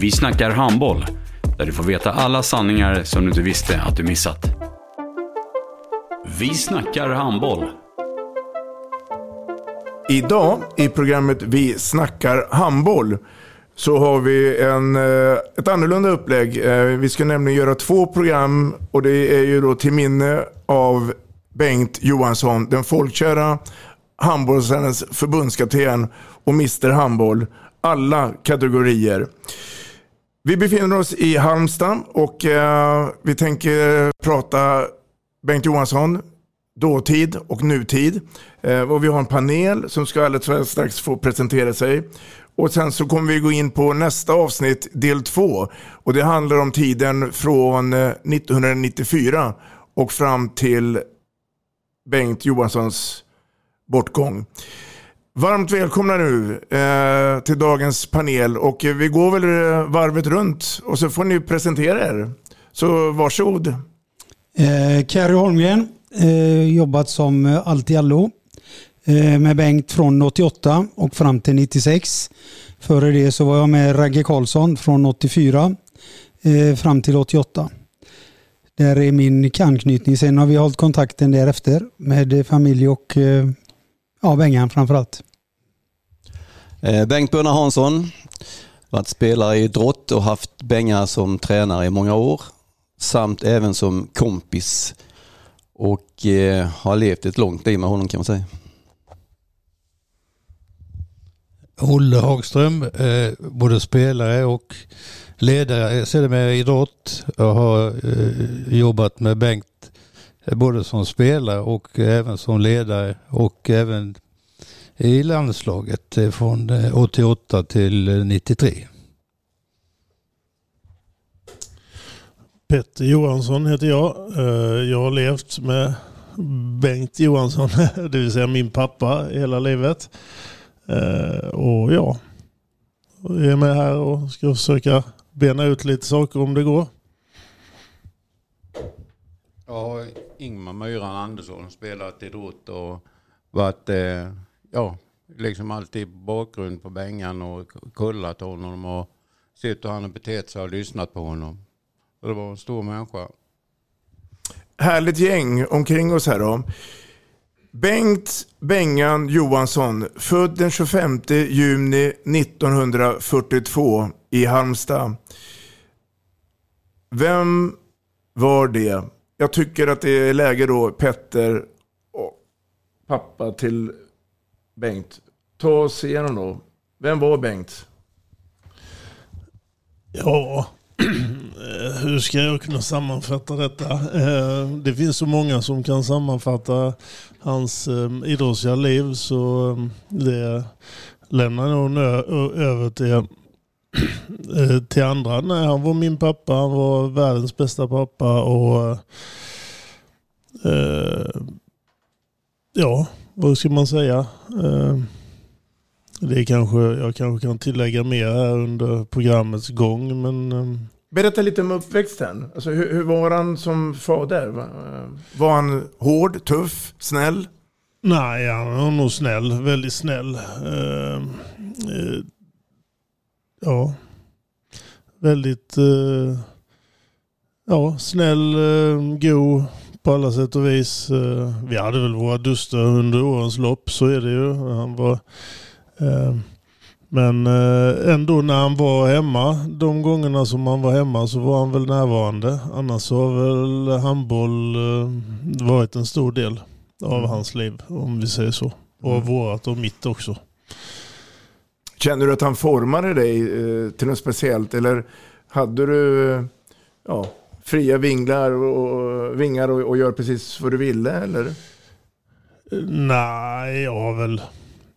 Vi snackar handboll, där du får veta alla sanningar som du inte visste att du missat. Vi snackar handboll. Idag i programmet Vi snackar handboll så har vi en, eh, ett annorlunda upplägg. Eh, vi ska nämligen göra två program och det är ju då till minne av Bengt Johansson, den folkkära handbollsärens förbundskapten och Mr Handboll. Alla kategorier. Vi befinner oss i Halmstad och eh, vi tänker prata Bengt Johansson, dåtid och nutid. Eh, och vi har en panel som ska alldeles strax få presentera sig. Och sen så kommer vi gå in på nästa avsnitt, del två. Och det handlar om tiden från eh, 1994 och fram till Bengt Johanssons bortgång. Varmt välkomna nu eh, till dagens panel och eh, vi går väl eh, varvet runt och så får ni presentera er. Så varsågod. Eh, Carrie Holmgren, eh, jobbat som eh, allt i allo eh, med Bengt från 88 och fram till 96. Före det så var jag med Ragge Karlsson från 84 eh, fram till 88. Där är min anknytning. Sen har vi hållit kontakten därefter med familj och eh, ja, Bengan framförallt. Eh, Bengt Bunna Hansson, varit spelare i idrott och haft Benga som tränare i många år. Samt även som kompis. Och eh, har levt ett långt liv med honom kan man säga. Olle Hagström, eh, både spelare och ledare, sedermera idrott. Jag har eh, jobbat med Bengt eh, både som spelare och även som ledare och även i landslaget eh, från eh, 88 till eh, 93. Petter Johansson heter jag. Eh, Jag har levt med Bengt Johansson, det vill säga min pappa, hela livet. Eh, Och ja, jag är med här och ska försöka bena ut lite saker om det går. Jag har Ingmar Myran Andersson spelat idrott och varit, eh, ja, liksom alltid bakgrund på Bengan och kollat honom och sett hur han har betett sig och lyssnat på honom. Och det var en stor människa. Härligt gäng omkring oss här då. Bengt Bengan Johansson, född den 25 juni 1942 i Halmstad. Vem var det? Jag tycker att det är läge då, Petter och pappa till Bengt. Ta oss igenom då. Vem var Bengt? Ja, eh, hur ska jag kunna sammanfatta detta? Eh, det finns så många som kan sammanfatta hans eh, idrottsliga liv så det lämnar jag nog över till, till andra. Nej, han var min pappa, han var världens bästa pappa och ja, vad ska man säga? Eh, det är kanske, jag kanske kan tillägga mer här under programmets gång men eh, Berätta lite om uppväxten. Alltså, hur, hur var han som fader? Va- Var han hård, tuff, snäll? Nej, han var nog snäll. Väldigt snäll. Eh, eh, ja. Väldigt eh, ja, snäll, eh, god på alla sätt och vis. Eh, vi hade väl våra duster under årens lopp, så är det ju. Han var, eh, Men eh, ändå när han var hemma, de gångerna som han var hemma så var han väl närvarande. Annars har väl handboll varit en stor del av Mm. hans liv, om vi säger så. Och Mm. vårat och mitt också. Känner du att han formade dig till något speciellt? Eller hade du ja, fria vinglar och, vingar och, och gör precis vad du ville? Eller? Nej, jag har väl...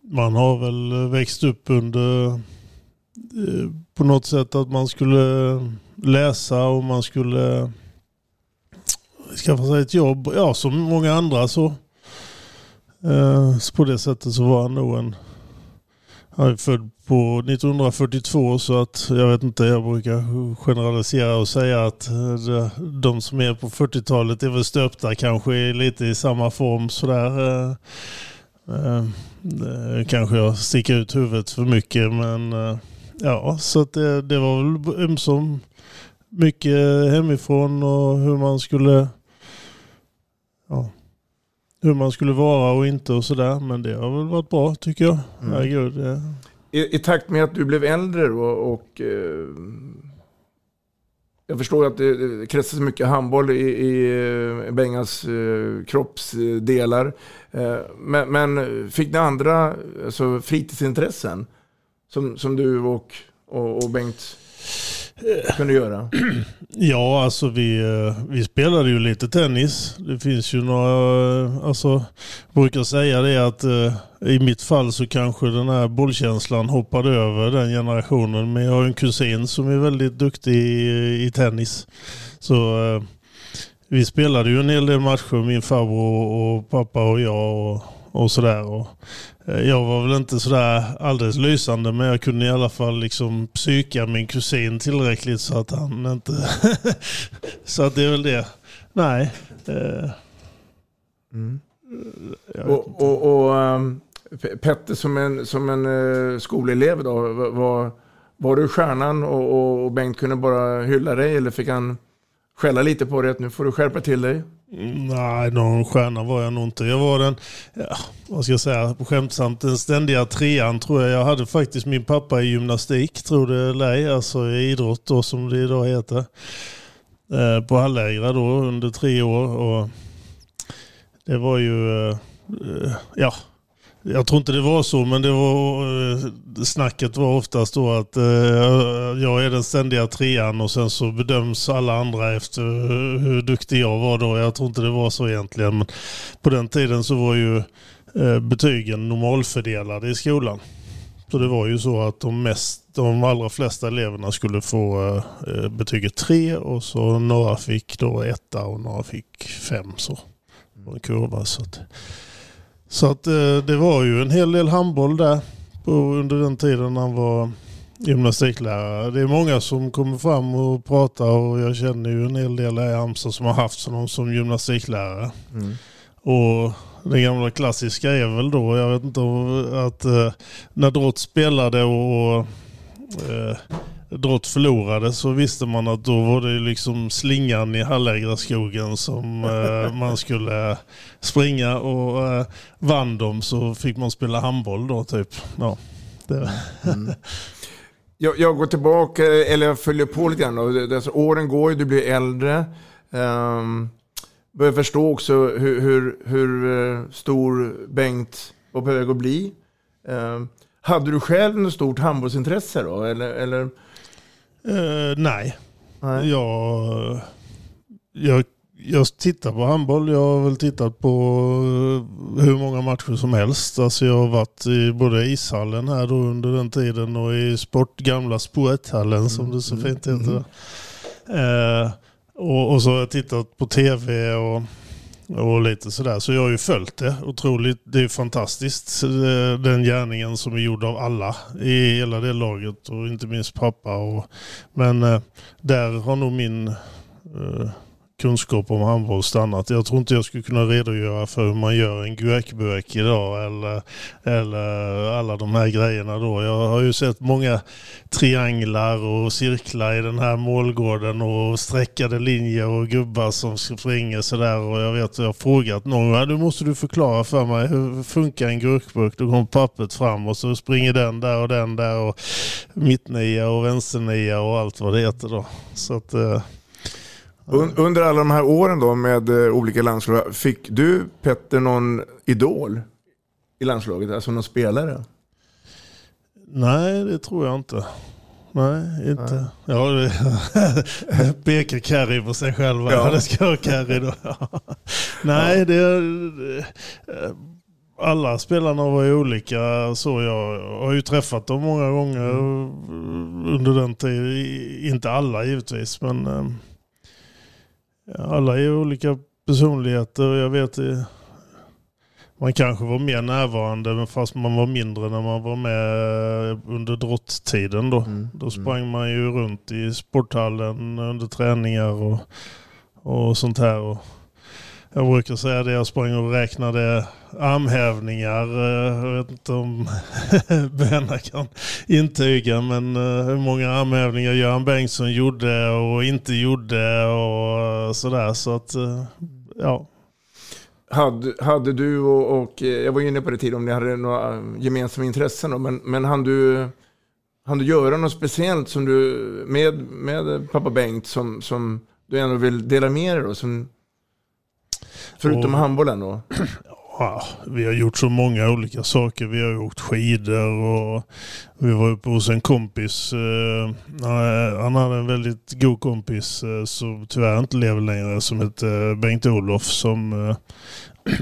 Man har väl växt upp under... Eh, på något sätt att man skulle läsa och man skulle skaffa sig ett jobb. Ja, som många andra så. Eh, så på det sättet så var han nog en... Han är född på 1942 så att jag vet inte, jag brukar generalisera och säga att eh, de som är på 40-talet är väl stöpta kanske lite i samma form sådär. Eh, eh, kanske jag sticker ut huvudet för mycket men ja, så att det, det var väl ömsom mycket hemifrån och hur man skulle hur man skulle vara och inte och sådär. Men det har väl varit bra tycker jag. Mm. Herregud, det, I, I takt med att du blev äldre då och eh, jag förstår att det, det kretsar så mycket handboll i, i Bengas eh, kroppsdelar. Eh, men, men fick ni andra alltså, fritidsintressen som, som du och, och, och Bengt kunde göra? Ja, alltså vi, eh, vi spelade ju lite tennis. Det finns ju några, eh, alltså, jag brukar säga det att eh, i mitt fall så kanske den här bollkänslan hoppade över den generationen. Men jag har en kusin som är väldigt duktig i, i tennis. Så vi spelade ju en hel del matcher, min farbror och pappa och jag och, och sådär. Och, eh, jag var väl inte sådär alldeles lysande men jag kunde i alla fall liksom psyka min kusin tillräckligt så att han inte... så att det är väl det. Nej. Eh, Mm. Och, och, och ehm, Pe- Petter som en, som en eh, skolelev då, var- var, du stjärnan och, och Bengt kunde bara hylla dig eller fick han skälla lite på dig att nu får du skärpa till dig? Nej, någon stjärna var jag nog inte. Jag var den, ja, vad ska jag säga, skämtsamt, den ständiga trean tror jag. Jag hade faktiskt min pappa i gymnastik, tror det eller ej, alltså i idrott då som det idag heter. Eh, på Hallägra då under tre år. Och det var ju, eh, eh ja, jag tror inte det var så, men det var, eh, snacket var oftast då att eh, jag är den ständiga trean och sen så bedöms alla andra efter hur, hur duktig jag var då. Jag tror inte det var så egentligen, men på den tiden så var ju eh, betygen normalfördelade i skolan. Så det var ju så att de, mest, de allra flesta eleverna skulle få eh, eh betyget tre och så några fick då etta och några fick fem så. var en kurva. Så att, så att eh, det var ju en hel del handboll där på, under den tiden han var gymnastiklärare. Det är många som kommer fram och pratar och jag känner ju en hel del i Halmstad som har haft honom som gymnastiklärare. Mm. Och det gamla klassiska är väl då, jag vet inte att eh, när Drott spelade och, och eh, Drott förlorade så visste man att då var det liksom slingan i Hallägraskogen som eh, man skulle springa och eh, vann de så fick man spela handboll då typ. Ja, det. Jag, jag går tillbaka, eller jag följer på lite grann. Då. Alltså, åren går ju, du blir äldre. Um, börjar förstå också hur, hur, hur eh, stor Bengt var på väg att bli. Ehm, hade du själv något stort handbollsintresse då? Eller, eller? Eh, nej. Jag, jag, jag tittar på handboll. Jag har väl tittat på eh, hur många matcher som helst. Alltså jag har varit i både ishallen här då under den tiden och i sport, gamla sporthallen som det så fint heter. Eh, och, och så har jag tittat på tv och, och lite sådär. Så jag har ju följt det otroligt. Det är fantastiskt den gärningen som är gjord av alla i hela det laget och inte minst pappa. Och, men eh, där har nog min eh, kunskap om handboll stannat. Jag tror inte jag skulle kunna redogöra för hur man gör en guekbuek idag eller, eller alla de här grejerna då. Jag har ju sett många trianglar och cirklar i den här målgården och streckade linjer och gubbar som springer sådär och jag vet jag har frågat någon nu måste du förklara för mig hur funkar en gurkburk? Då kommer pappret fram och så springer den där och den där och mittnia och vänsternia och allt vad det heter då. Så att, eh, under alla de här åren då med eh, olika landslag, fick du Petter någon idol i landslaget, alltså någon spelare? Nej, det tror jag inte. Nej, inte. Ja, det pekar Carrie på sig själv. Ja. Det ska vara Carrie då. Nej, det är... Alla spelarna var ju olika. Så jag har ju träffat dem många gånger under den tiden. Inte alla givetvis, men eh, alla är olika personligheter. Jag vet eh, man kanske var mer närvarande men fast man var mindre när man var med under drottiden då. Då sprang man ju runt i sporthallen under träningar och, och sånt här. Och jag brukar säga det, jag sprang och räknade armhävningar. Eh, jag vet inte om Benna kan intyga men eh, hur många armhävningar Göran Bengtsson gjorde och inte gjorde och eh, sådär. Så att, ja. Hade, hade du och, och, jag var inne på det tidigare om ni hade några gemensamma intressen då, men, men hann du, hann du göra något speciellt som du, med, med pappa Bengt som, som du ändå vill dela med dig av? Som, förutom Och- handbollen då? Ja, vi har gjort så många olika saker. Vi har åkt skidor och vi var uppe hos en kompis. eh, han- hade en väldigt god kompis eh, som tyvärr inte lever längre som hette Bengt Olof som eh,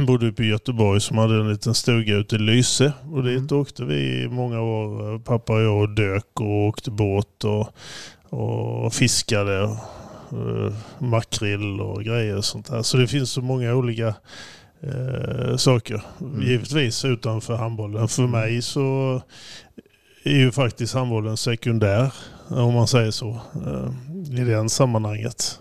bodde uppe i Göteborg som hade en liten stuga ute i Lyse. Och dit åkte vi i många år. eh, Pappa och jag och dök och åkte båt och, och fiskade. Eh, Makrill och grejer och sånt där. Så det finns så många olika eh, saker. Givetvis utanför handbollen. För mig så är ju faktiskt handbollen sekundär, om man säger så, eh, i det sammanhanget.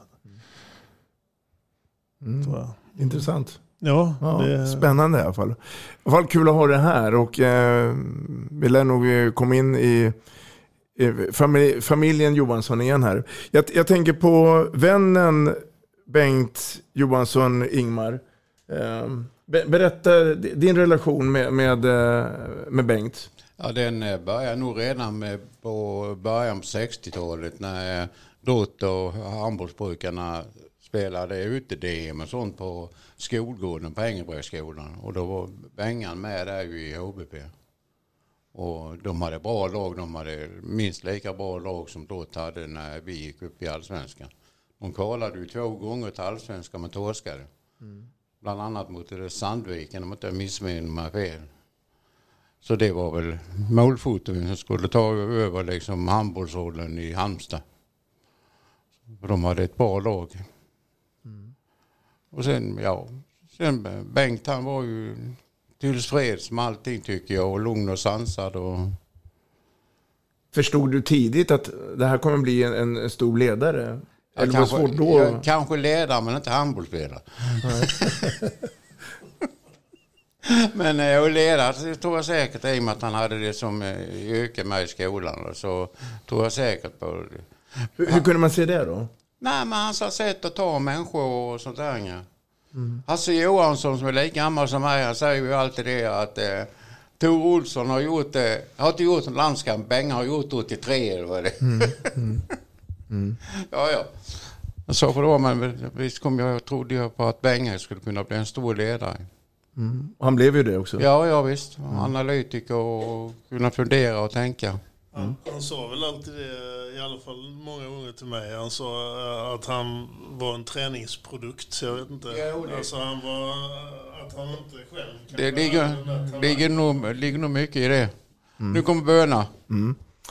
Mm. jag. Intressant. Ja, Ja, det- Spännande i alla fall. I alla fall kul att ha det här och eh, vi lär nog komma in i Eh, familj, familjen Johansson igen här. Jag, jag tänker på vännen Bengt Johansson Ingmar. Ehm, berätta din relation med, med, eh, med Bengt. Ja, den eh, började nog redan med på början på 60-talet när Drott och handbollspojkarna spelade ute-DM och sånt på skolgården på Ängelbrektsskolan. Och då var Bengan med där i HBP. Och de hade bra lag, de hade minst lika bra lag som Drott hade när vi gick upp i allsvenskan. De kvalade ju två gånger till allsvenskan men torskade. Bland annat mot Sandviken om jag inte missminner mig fel. Så det var väl målfoten som skulle ta över liksom handbollsrollen i Halmstad. De hade ett bra lag. Och sen, ja, sen Bengt han var ju tillfreds med allting tycker jag och lugn och sansad och Förstod du tidigt att det här kommer bli en, en stor ledare? Ja, Eller det kanske, svårt då? ja, kanske ledare men inte handbollsspelare. men eh, och ledare så tror jag säkert i och med att han hade det som eh, yrke med i skolan. Så tror jag säkert på det. Hur, hur kunde man se det då? Nej men hans sätt att ta människor och sånt där. Mm. Hasse Johansson som är lika gammal som mig, han säger ju alltid det att eh, Tor Olsson har gjort det, har inte gjort en landskamp, Benga har gjort 83 eller vad det. Mm. Mm. Mm. Ja, ja. Så för då, men visst kom jag, trodde jag på att Benga skulle kunna bli en stor ledare. Mm. Och Han blev ju det också. Ja, ja visst. Analytiker och kunna fundera och tänka. Han, han sa väl alltid det, i alla fall många gånger till mig. Han sa eh, att han var en träningsprodukt. Jag vet inte. Alltså han var, att han inte själv Det ligger, ligger, nog, ligger nog mycket i det. Nu kommer böna.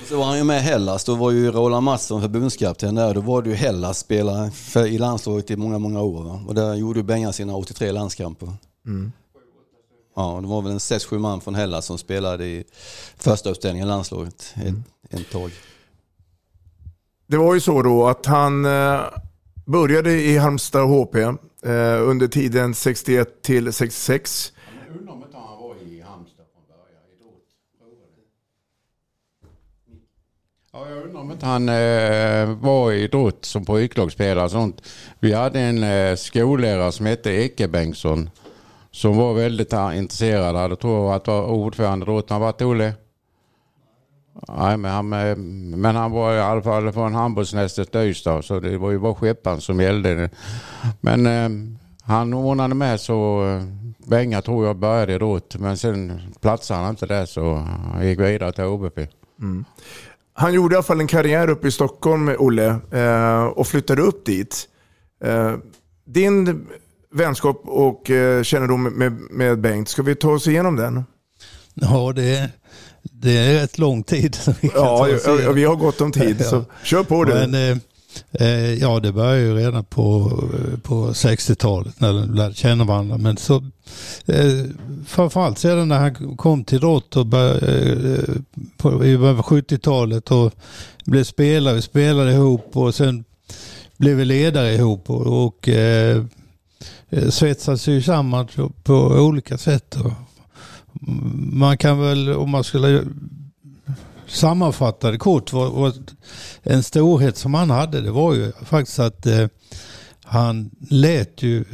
Så var han ju med i Hellas, då var ju Roland Mattsson förbundskapten där. Då var det ju Hellas spelare i landslaget i många, många år. Va? Och där gjorde ju Bengan sina 83 landskamper. Mm. Ja, det var väl en 6-7 man från Hellas som spelade i första uppställningen i landslaget ett, ett tag. Det var ju så då att han eh, började i Halmstad HP eh, under tiden 61 till 66. Undrar om inte han var i Halmstad från början. Ja, jag undrar om inte han eh, var i Drott som pojklagsspelare och sånt. Vi hade en eh, skollärare som hette Ecke Bengtsson som var väldigt intresserad. Jag tror att var ordförande i Han var Olle? Nej, men han, eh, men han var i alla fall från handbollsnästet Ystad så det var ju bara skepparen som gällde. Men eh, han ordnade med så eh, Benga tror jag började i men sen platsade han inte där så han gick vidare till OBP. Mm. Han gjorde i alla fall en karriär uppe i Stockholm, Olle, eh, och flyttade upp dit. Eh, din vänskap och eh, kännedom med, med Bengt, ska vi ta oss igenom den? Ja, det är, det är rätt lång tid. Vi ja, ja, vi har gott om tid, så kör på det. Men, eh, ja, det började ju redan på, på 60-talet när de lärde känna varandra. Men så, eh, framförallt sedan när han kom till började, eh, på, i 70-talet och blev spelare, vi spelade ihop och sen blev vi ledare ihop och, och eh, Eh, svetsas ju samman på olika sätt. Man kan väl, om man skulle sammanfatta det kort, en storhet som han hade, det var ju faktiskt att eh, han lät ju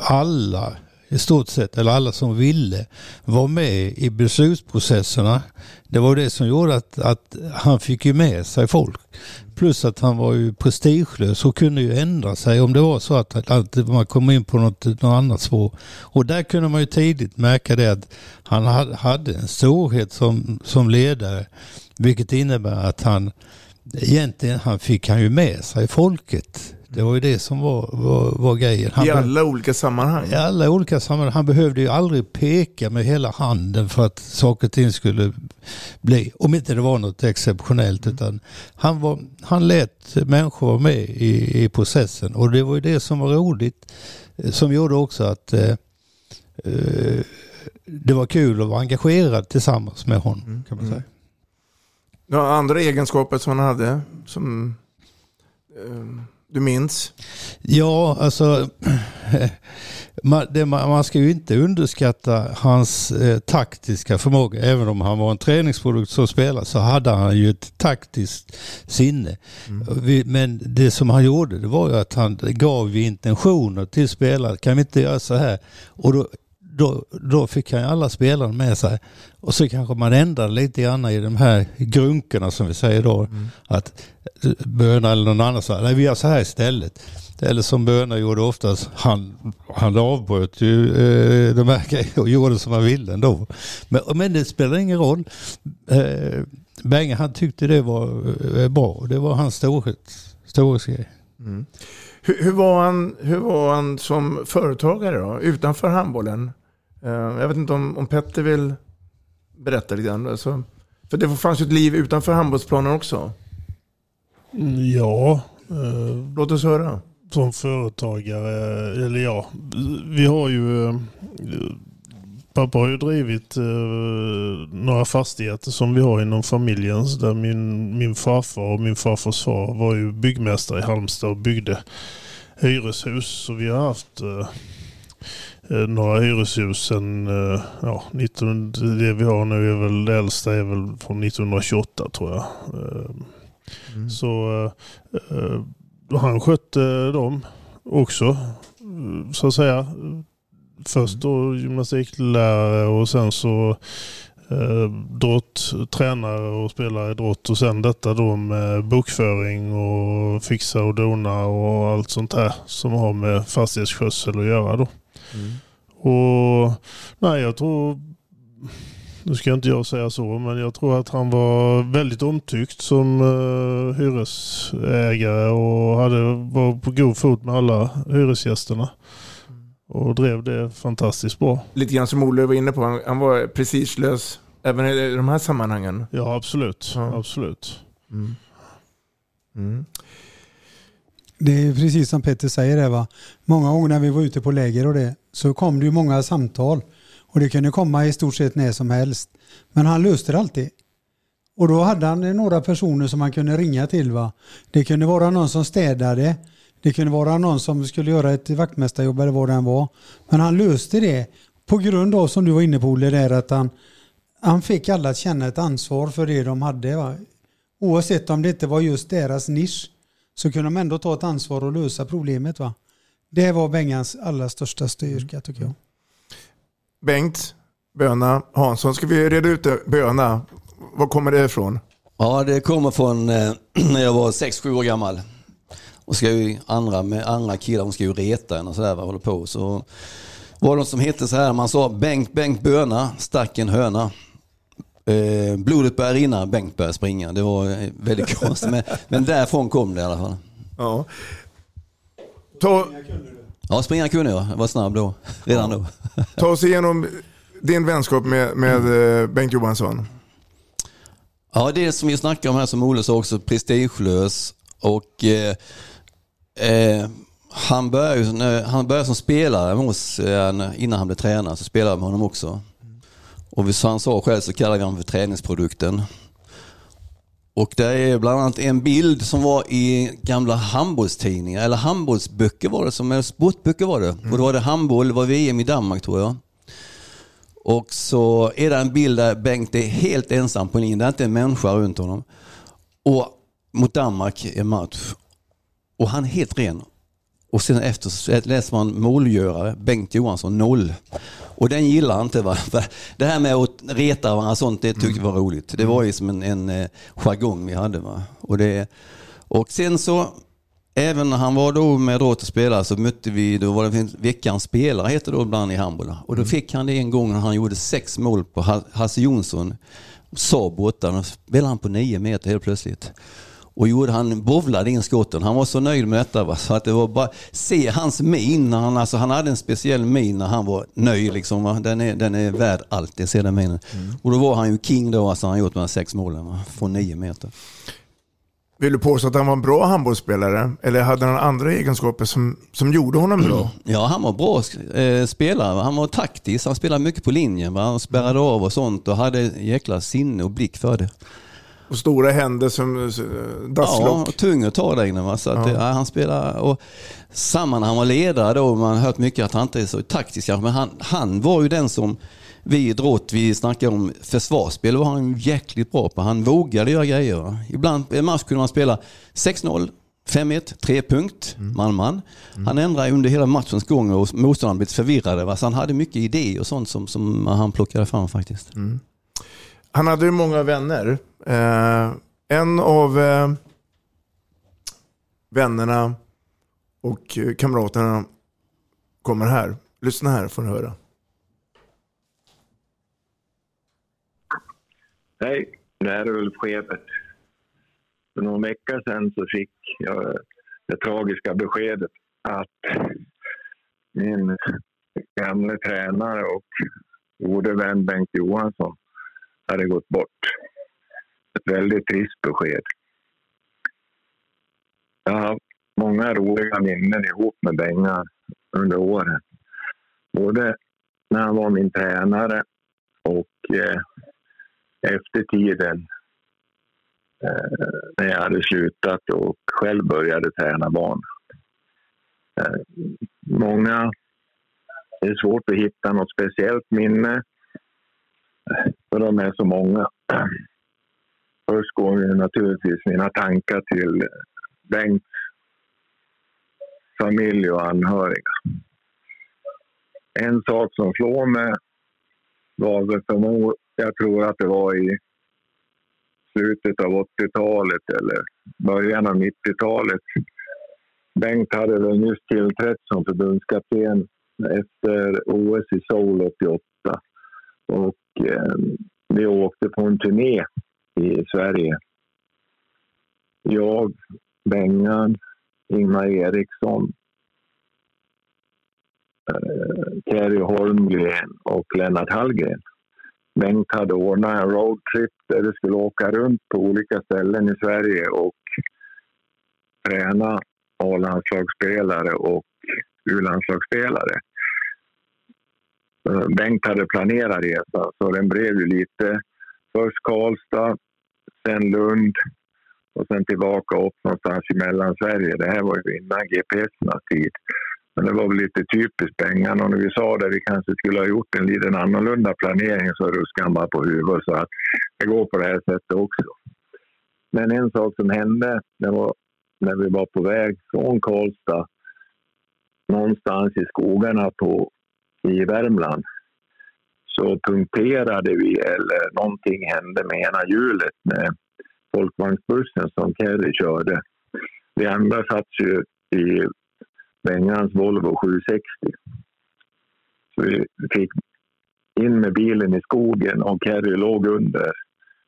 alla i stort sett, eller alla som ville, var med i beslutsprocesserna. Det var det som gjorde att, att han fick ju med sig folk. Plus att han var ju prestigelös och kunde ju ändra sig om det var så att, att man kom in på något, något annat spår. Och där kunde man ju tidigt märka det att han hade en storhet som, som ledare. Vilket innebär att han egentligen han fick han ju med sig folket. Det var ju det som var, var, var grejen. Han I alla olika sammanhang? I alla olika sammanhang. Han behövde ju aldrig peka med hela handen för att saker och ting skulle bli, om inte det var något exceptionellt. Mm. Utan han, var, han lät människor vara med i, i processen och det var ju det som var roligt. Som gjorde också att eh, eh det var kul att vara engagerad tillsammans med honom. Mm. kan man säga. Mm. Ja, andra egenskaper som han hade? Som, eh, du minns? Ja, alltså man, det, man ska ju inte underskatta hans eh, taktiska förmåga. Även om han var en träningsprodukt som spelare så hade han ju ett taktiskt sinne. Mm. Vi, men det som han gjorde det var ju att han gav intentioner till spelare. Kan vi inte göra så här? Och då då, då fick han alla spelarna med sig. Och så kanske man ändrade lite grann i de här grunkorna som vi säger då. Mm. Att Böna eller någon annan sa, nej vi gör så här istället. Eller som Böna gjorde oftast, han, han avbröt ju eh, de här grejerna och gjorde som han ville ändå. Men, men det spelar ingen roll. Eh, Benga han tyckte det var eh, bra. Det var hans storhet, storhetsgrej. Mm. Hur, hur, var han, hur var han som företagare då, utanför handbollen? Eh, jag vet inte om, om Petter vill berätta lite grann. Alltså, för det fanns ju ett liv utanför handbollsplanen också. Ja. Eh, Låt oss höra. Som företagare, eller ja, vi har ju eh, Pappa har ju drivit eh, några fastigheter som vi har inom familjen. Där min, min farfar och min farfars far var ju byggmästare i Halmstad och byggde hyreshus. Så vi har haft Eh, några hyreshus sen, eh, ja, 19, det vi har nu är väl, det äldsta är väl från 1928 tror jag. Eh, mm. Så han skötte dem också, så att säga. Först då gymnastiklärare och sen så eh, drott, tränare och spelare i drott och sen detta då med bokföring och fixa och dona och allt sånt här som har med fastighetsskötsel att göra då. Mm. Och nej, jag tror, nu ska inte jag säga så, men jag tror att han var väldigt omtyckt som uh, hyresägare och hade, var på god fot med alla hyresgästerna. Och drev det fantastiskt bra. Lite grann som Olle var inne på, han, han var prestigelös även i de här sammanhangen. Ja, absolut. Ja. absolut. Mm. Mm. Det är precis som Petter säger det va. Många gånger när vi var ute på läger och det så kom det ju många samtal. Och det kunde komma i stort sett när som helst. Men han löste det alltid. Och då hade han några personer som han kunde ringa till. va. Det kunde vara någon som städade. Det kunde vara någon som skulle göra ett vaktmästarjobb eller vad det än var. Men han löste det på grund av, som du var inne på Olle, där att han, han fick alla att känna ett ansvar för det de hade. Va? Oavsett om det inte var just deras nisch så kunde de ändå ta ett ansvar och lösa problemet. Va? Det var Bengans allra största styrka tycker jag. Bengt, Böna, Hansson, ska vi reda ut det? Böna, var kommer det ifrån? Ja, det kommer från eh, när jag var 6-7 år gammal. Och ska ju andra med andra killar, hon ska ju reta en och sådär, håller på. Så var det något som hette så här, man sa Bengt, Bengt Böna, stack en höna. Eh, blodet började rinna, Bengt började springa. Det var eh, väldigt konstigt, men, men därifrån kom det i alla fall. Ja. Ta, Ja, springa kunde jag. Jag var snabb då, redan då. ta oss igenom din vänskap med, med eh, Bengt Johansson. Ja, det som vi snackar om här som Olle sa också, prestigelös. Och eh, eh, han började, han började som spelare eh, innan han blev tränare så spelade jag med honom också. Och som han sa själv så kallar vi honom för träningsprodukten. Och det är bland annat en bild som var i gamla handbollstidningar, eller handbollsböcker var det, som, sportböcker var det. Och då var det handboll, det var VM i Danmark tror jag. Och så är det en bild där Bengt är helt ensam på linjen, det är inte en människa runt honom. Och mot Danmark i match. Och han är helt ren. Och sen efter så läser man målgörare, Bengt Johansson, noll. Och den gillar inte. Va? Det här med att reta varandra sånt, det tyckte vi var roligt. Det var ju som en, en eh, jargong vi hade. Va? Och, det, och sen så, även när han var då med Råt och spelare så mötte vi, då var det veckans spelare heter det då ibland i handboll. Och då fick han det en gång när han gjorde sex mål på Ha- Hasse Jonsson, Saab borta. Då spelade han på nio meter helt plötsligt. Och gjorde han bovlade in skotten. Han var så nöjd med detta. Va? Så att det var bara se hans min. När han, alltså, han hade en speciell min när han var nöjd. Liksom, va? Den, är, den är värd allt. Jag ser den minen. Och då var han ju king då. Alltså, han gjort de här sex målen va? från nio meter. Vill du påstå att han var en bra handbollsspelare? Eller hade han andra egenskaper som, som gjorde honom bra? Ja, han var bra eh, spelare. Han var taktisk. Han spelade mycket på linjen. Va? Han spärrade av och sånt och hade jäkla sinne och blick för det. Och stora händer som eh, Ja, dasslock? och tung att ta där inne. Va? Så att, Ja. ja. han spelar, och samma när han var ledare då, man har hört mycket att han inte är så taktisk kanske, men han, han var ju den som vi i Drott, vi snackar om försvarsspel, var han jäkligt bra på. Han vågade göra grejer. Va? Ibland i en match kunde man spela 6-0, 5-1, 3 punkt, man-man. Han ändrade under hela matchens gång och motståndarna blev förvirrade. Va? Så han hade mycket idéer och sånt som, som han plockade fram faktiskt. Han hade ju många vänner. Eh, en av eh, vännerna och kamraterna kommer här. Lyssna här får ni höra. Hej, det här är Ulf Schebert. För någon vecka sedan så fick jag det tragiska beskedet att min gamle tränare och gode vän Bengt Johansson hade gått bort. Ett väldigt trist besked. Jag har haft många roliga minnen ihop med Bengan under åren. Både när han var min tränare och eh, efter tiden eh, när jag hade slutat och själv började träna barn. Eh, många, det är svårt att hitta något speciellt minne för de är så många. Först går ju naturligtvis mina tankar till Bengts familj och anhöriga. En sak som slår mig var väl som jag tror att det var i slutet av 80-talet eller början av 90-talet. Bengt hade väl nyss tillträtt som förbundskapten efter OS i Seoul 88. Och eh, vi åkte på en turné i Sverige. Jag, Bengan, Ingmar Eriksson, eh, Kerry Holmgren och Lennart Hallgren. Bengt hade ordnat en roadtrip där vi skulle åka runt på olika ställen i Sverige och träna A-landslagsspelare och U-landslagsspelare. Eh, Bengt hade planerat resan så den blev ju lite först Karlstad, sen Lund och sen tillbaka upp någonstans i Mellansverige. Det här var ju innan GPSernas tid. Men det var väl lite typiskt Bengan och när vi sa det vi kanske skulle ha gjort en liten annorlunda planering så ruskade han bara på huvudet så att det går på det här sättet också. Men en sak som hände det var när vi var på väg från Karlstad någonstans i skogarna på, i Värmland så punkterade vi eller någonting hände med ena hjulet med folkvagnsbussen som Kerry körde. Vi andra satt ju i Bengans Volvo 760. Så vi fick in med bilen i skogen och Kerry låg under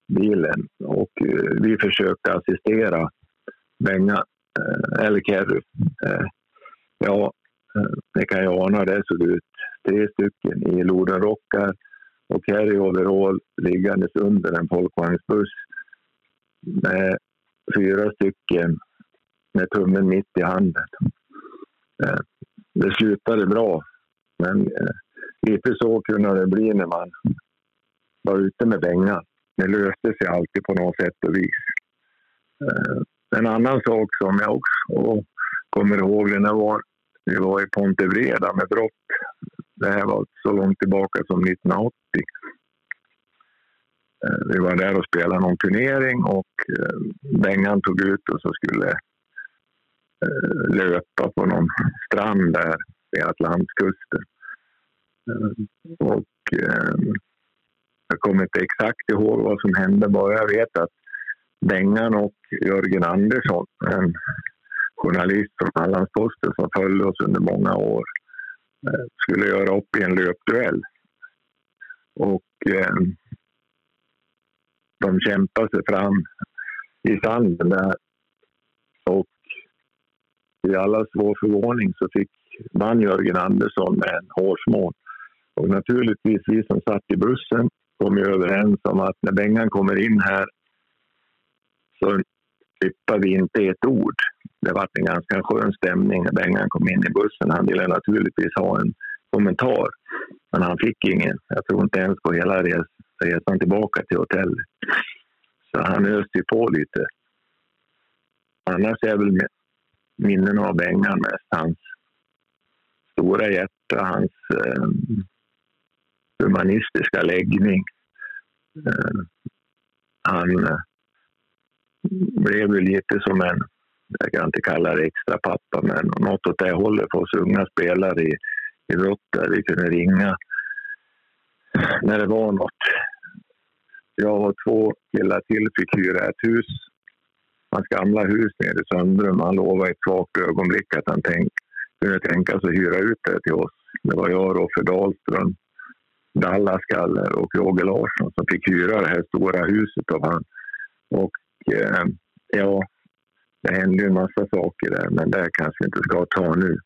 bilen och eh, vi försökte assistera Benga, eh, eller Kerry. Eh, ja, det kan jag ana, det såg ut tre stycken i lodenrockar och Kerry overall liggandes under en folkvagnsbuss med fyra stycken med tummen mitt i handen. Eh, det slutade bra, men eh, lite så kunde det bli när man var ute med bängan. det löste sig alltid på något sätt och vis. Eh, en annan sak som jag också kommer ihåg det var vi var i Pontevreda med brott. Det här var så långt tillbaka som 1980. Eh, vi var där och spelade någon turnering och eh, Bengan tog ut oss och skulle eh, löpa på någon strand där vid Atlantkusten. Och jag kommer inte exakt ihåg vad som hände, bara jag vet att Bengan och Jörgen Andersson, en journalist från Hallandsposten som följde oss under många år, Eh, skulle göra upp i en löpduell. Och eh, de kämpade sig fram i sanden där. Och i allas vår förvåning så fick man Jörgen Andersson med en hårsmån. Och naturligtvis vi som satt i bussen kom ju överens om att när Bengan kommer in här så yppar vi inte ett ord. Det var en ganska skön stämning när Bengan kom in i bussen. Han ville naturligtvis ha en kommentar, men han fick ingen. Jag tror inte ens på hela res resan tillbaka till hotellet. Så han öste ju på lite. Annars är väl minnen av Bengan mest hans stora hjärta, hans eh, humanistiska läggning. Eh, han eh, blev ju lite som en, jag kan inte kalla det extra pappa, men något åt det hållet för oss unga spelare i, i Rotter. Vi kunde ringa när det var något. Jag och två killar till fick hyra ett hus. Hans gamla hus nere i Söndrum. Han lovade i ett svagt ögonblick att han tänk, kunde tänka sig att hyra ut det till oss. Det var jag, Roffe Dahlström, Dallaskaller och Roger Larsson som fick hyra det här stora huset av han. Och eh, ja, det hände ju en massa saker där, men det kanske vi inte ska ta nu.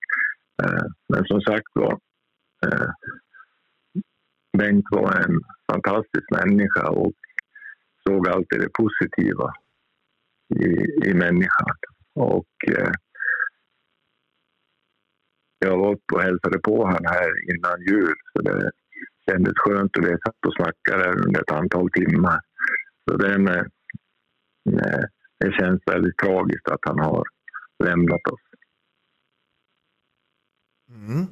Eh, men som sagt var, eh, Bengt var en fantastisk människa och såg alltid det positiva i, i människan. Och eh, jag var uppe och hälsade på honom här innan jul, så det kändes skönt och vi satt och snackade under ett antal timmar. Så det, med, med, det känns väldigt tragiskt att han har lämnat oss. Mm.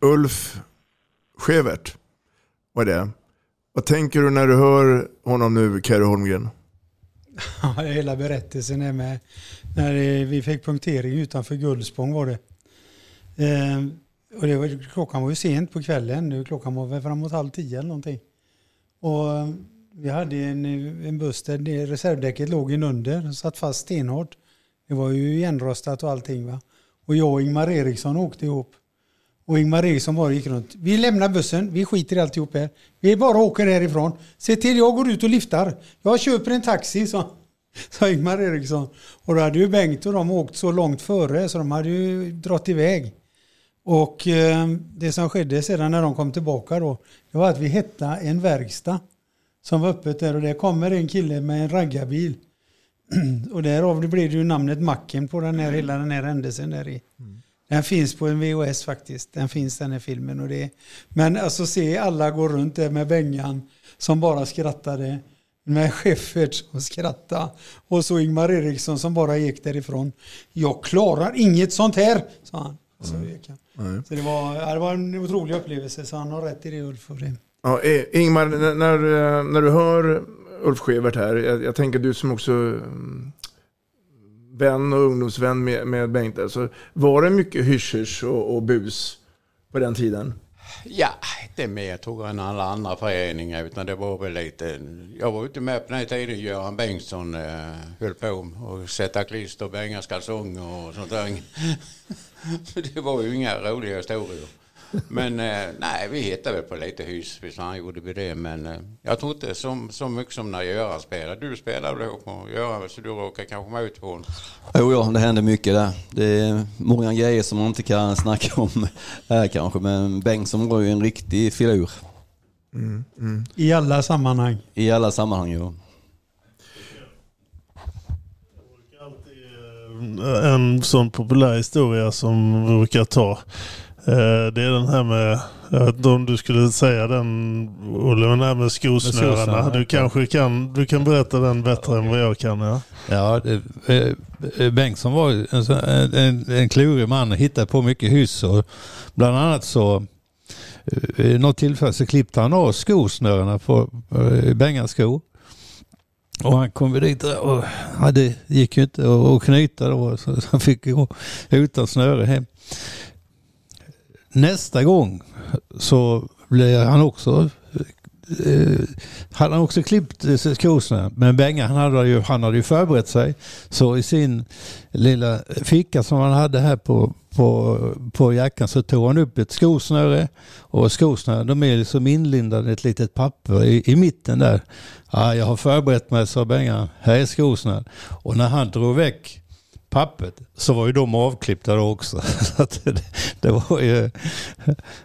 Ulf Skevert vad är det. Vad tänker du när du hör honom nu, Kerry Holmgren? Ja, hela berättelsen är med. När vi fick punktering utanför Gullspång var det. Eh, och det var, klockan var ju sent på kvällen. Klockan var väl framåt halv tio eller någonting. Och eh, vi hade en, eh, en buss där reservdäcket låg in under. Satt fast stenhårt. Det var ju igenrostat och allting. Va? Och jag och Ingmar Eriksson åkte ihop. Och Ingmar Eriksson bara gick runt. Vi lämnar bussen, vi skiter i alltihop här. Vi bara åker härifrån. Se till jag går ut och lyftar. Jag köper en taxi, sa, sa Ingmar Eriksson. Och då hade ju Bengt och de åkt så långt före så de hade ju dragit iväg. Och eh, det som skedde sedan när de kom tillbaka då, det var att vi hittade en verkstad som var öppet där och där kommer en kille med en raggarbil. och därav blev det ju namnet Macken på den här, hela den här händelsen där i. Mm. Den finns på en VHS faktiskt. Den finns den här filmen. Och det, men alltså se alla gå runt där med Bengan som bara skrattade. med Scheffert som skrattade. Och så Ingmar Eriksson som bara gick därifrån. Jag klarar inget sånt här, sa han. Så, han. så det, var, ja, det var en otrolig upplevelse, så han har rätt i det Ulf. Och det. Ja, e- Ingmar, när, eh, när, du hör Ulf Schevert här, jag, jag tänker du som också mm, vän och ungdomsvän med, med Bengt, alltså, var det mycket hysch och, och bus på den tiden? Ja, inte mer tror jag än alla andra föreningar utan det var väl lite, jag var ute med på den tiden Göran Bengtsson eh, höll på och sätta klister på bänga kalsonger och sånt där. det var ju inga roliga historier. Men eh, nej, vi hittade väl på lite hus, visst han gjorde vi det. Men eh, jag tror inte så, så mycket som när Göran spelade. Du spelade då på Göran, så du råkade kanske komma ut på honom. Jo, ja, det händer mycket där. Det är många grejer som man inte kan snacka om här kanske. Men Bengtsson var ju en riktig filur. Mm, mm. I alla sammanhang. I alla sammanhang, ja. En sån populär historia som vi brukar ta. Eh, Det är den här med, jag vet inte om du skulle säga den Olle, men den här med skosnörena, Du kanske kan, du kan berätta den bättre än vad jag kan. Ja. Ja, det, eh, Bengtsson var en, en, en, klurig man och hittade på mycket hyss. Och bland annat så eh, något tillfälle så klippte han av skosnörena på eh, Bengans skor. Och han kom dit och ja, det gick ju inte att knyta då så han fick gå utan snöre hem. Nästa gång så blev han också eh, hade han också klippt eh, kosorna. Men Benga han hade, ju, han hade ju förberett sig. Så i sin lilla ficka som han hade här på, på, på jackan så tog han upp ett skosnöre. Och skosnören de är liksom inlindade i ett litet papper i, i mitten där. Ja, jag har förberett mig, sa Benga. Här är skosnören. Och när han drog väck pappret så var ju de avklippta då också. Så det, det var ju,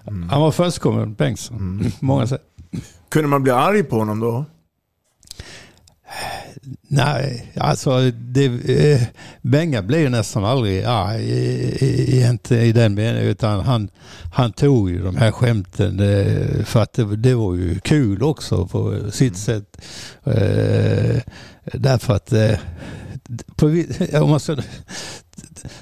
Han var förstkommen Bengtsson, många säger. Kunde man bli arg på honom då? Nej, alltså det, eh, Benga blev ju nästan aldrig arg i, i, i den meningen utan han, han tog ju de här skämten eh, för att det, det var ju kul också på sitt sätt. Eh, därför att eh, på, om man ska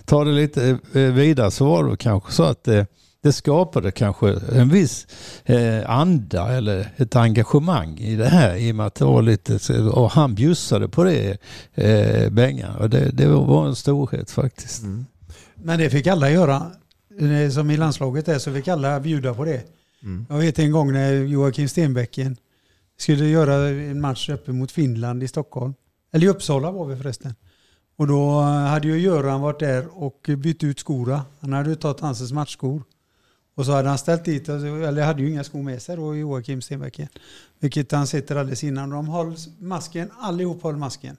ta det lite eh, vidare så var det kanske så att eh, det skapade kanske en viss eh, anda eller ett engagemang i det här i och med att det var lite, och han bjussade på det, eh, Benga. Och det, det var en storhet faktiskt. Men det fick alla göra. Som i landslaget är så fick alla bjuda på det. Mm. Jag vet en gång när Joakim Stenbäcken skulle göra en match uppe mot Finland i Stockholm. Eller i Uppsala var vi förresten. Och då eh, hade ju Göran varit där och bytt ut skorna. Han hade ju tagit Hanses matchskor. Och så hade han ställt dit, alltså, eller hade ju inga skor med sig då, Joakim Stenbäcken. Vilket han sitter alldeles innan. De höll masken, allihop höll masken.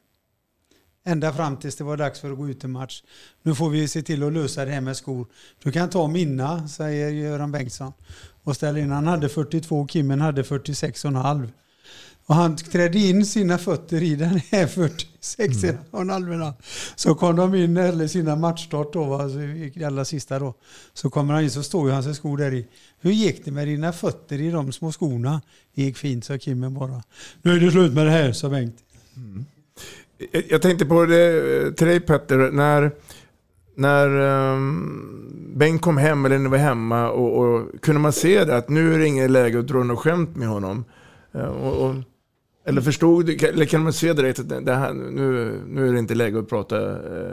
Ända fram tills det var dags för att gå ut i match. Nu får vi se till att lösa det här med skor. Du kan ta mina, säger Göran Bengtsson. Och ställer in. Han hade 42, Kimmen hade 46,5. Och han trädde in sina fötter i den här 46,5. Så kom de in, eller sina matchstart då, alltså, i allra sista då. Så kommer han in så står ju hans skor där i. Hur gick det med dina fötter i de små skorna? Det gick fint, sa Kimmen bara. Nu är det slut med det här, sa Bengt. Jag, jag tänkte på det eh, till dig Petter, när, när um, Bengt kom hem eller när ni var hemma och, och kunde man se det att nu är det inget läge att dra något skämt med honom? Eh, och, och, eller förstod du, eller kan man se direkt att det här, nu, nu är det inte läge att prata eh,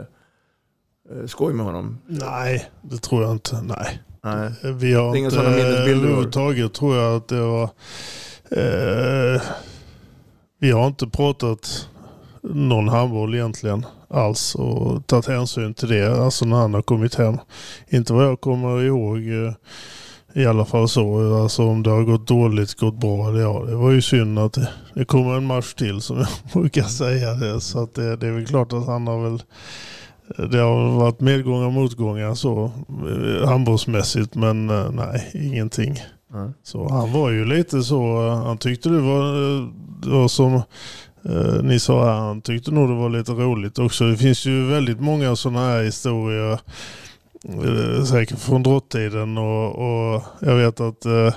eh, skoj med honom? Nej, det tror jag inte. Nej. Nej. Vi har Det är inga sådana minnesbilder du har? överhuvudtaget tror jag att det var... Eh, vi har inte pratat någon handboll egentligen alls och tagit hänsyn till det. Alltså när han har kommit hem. Inte vad jag kommer ihåg. eh, I alla fall så. Alltså om det har gått dåligt, gått bra. Ja, det var ju synd att det, det kommer en match till som jag brukar säga det. Så att det, det är väl klart att han har väl det har varit medgångar och motgångar så eh, handbollsmässigt men eh, nej, ingenting. Nej. Så han var ju lite så, eh, han tyckte det var, det var som eh, ni sa här, han tyckte nog det var lite roligt också. Det finns ju väldigt många sådana här historier eh, säkert från drottiden och, och jag vet att eh,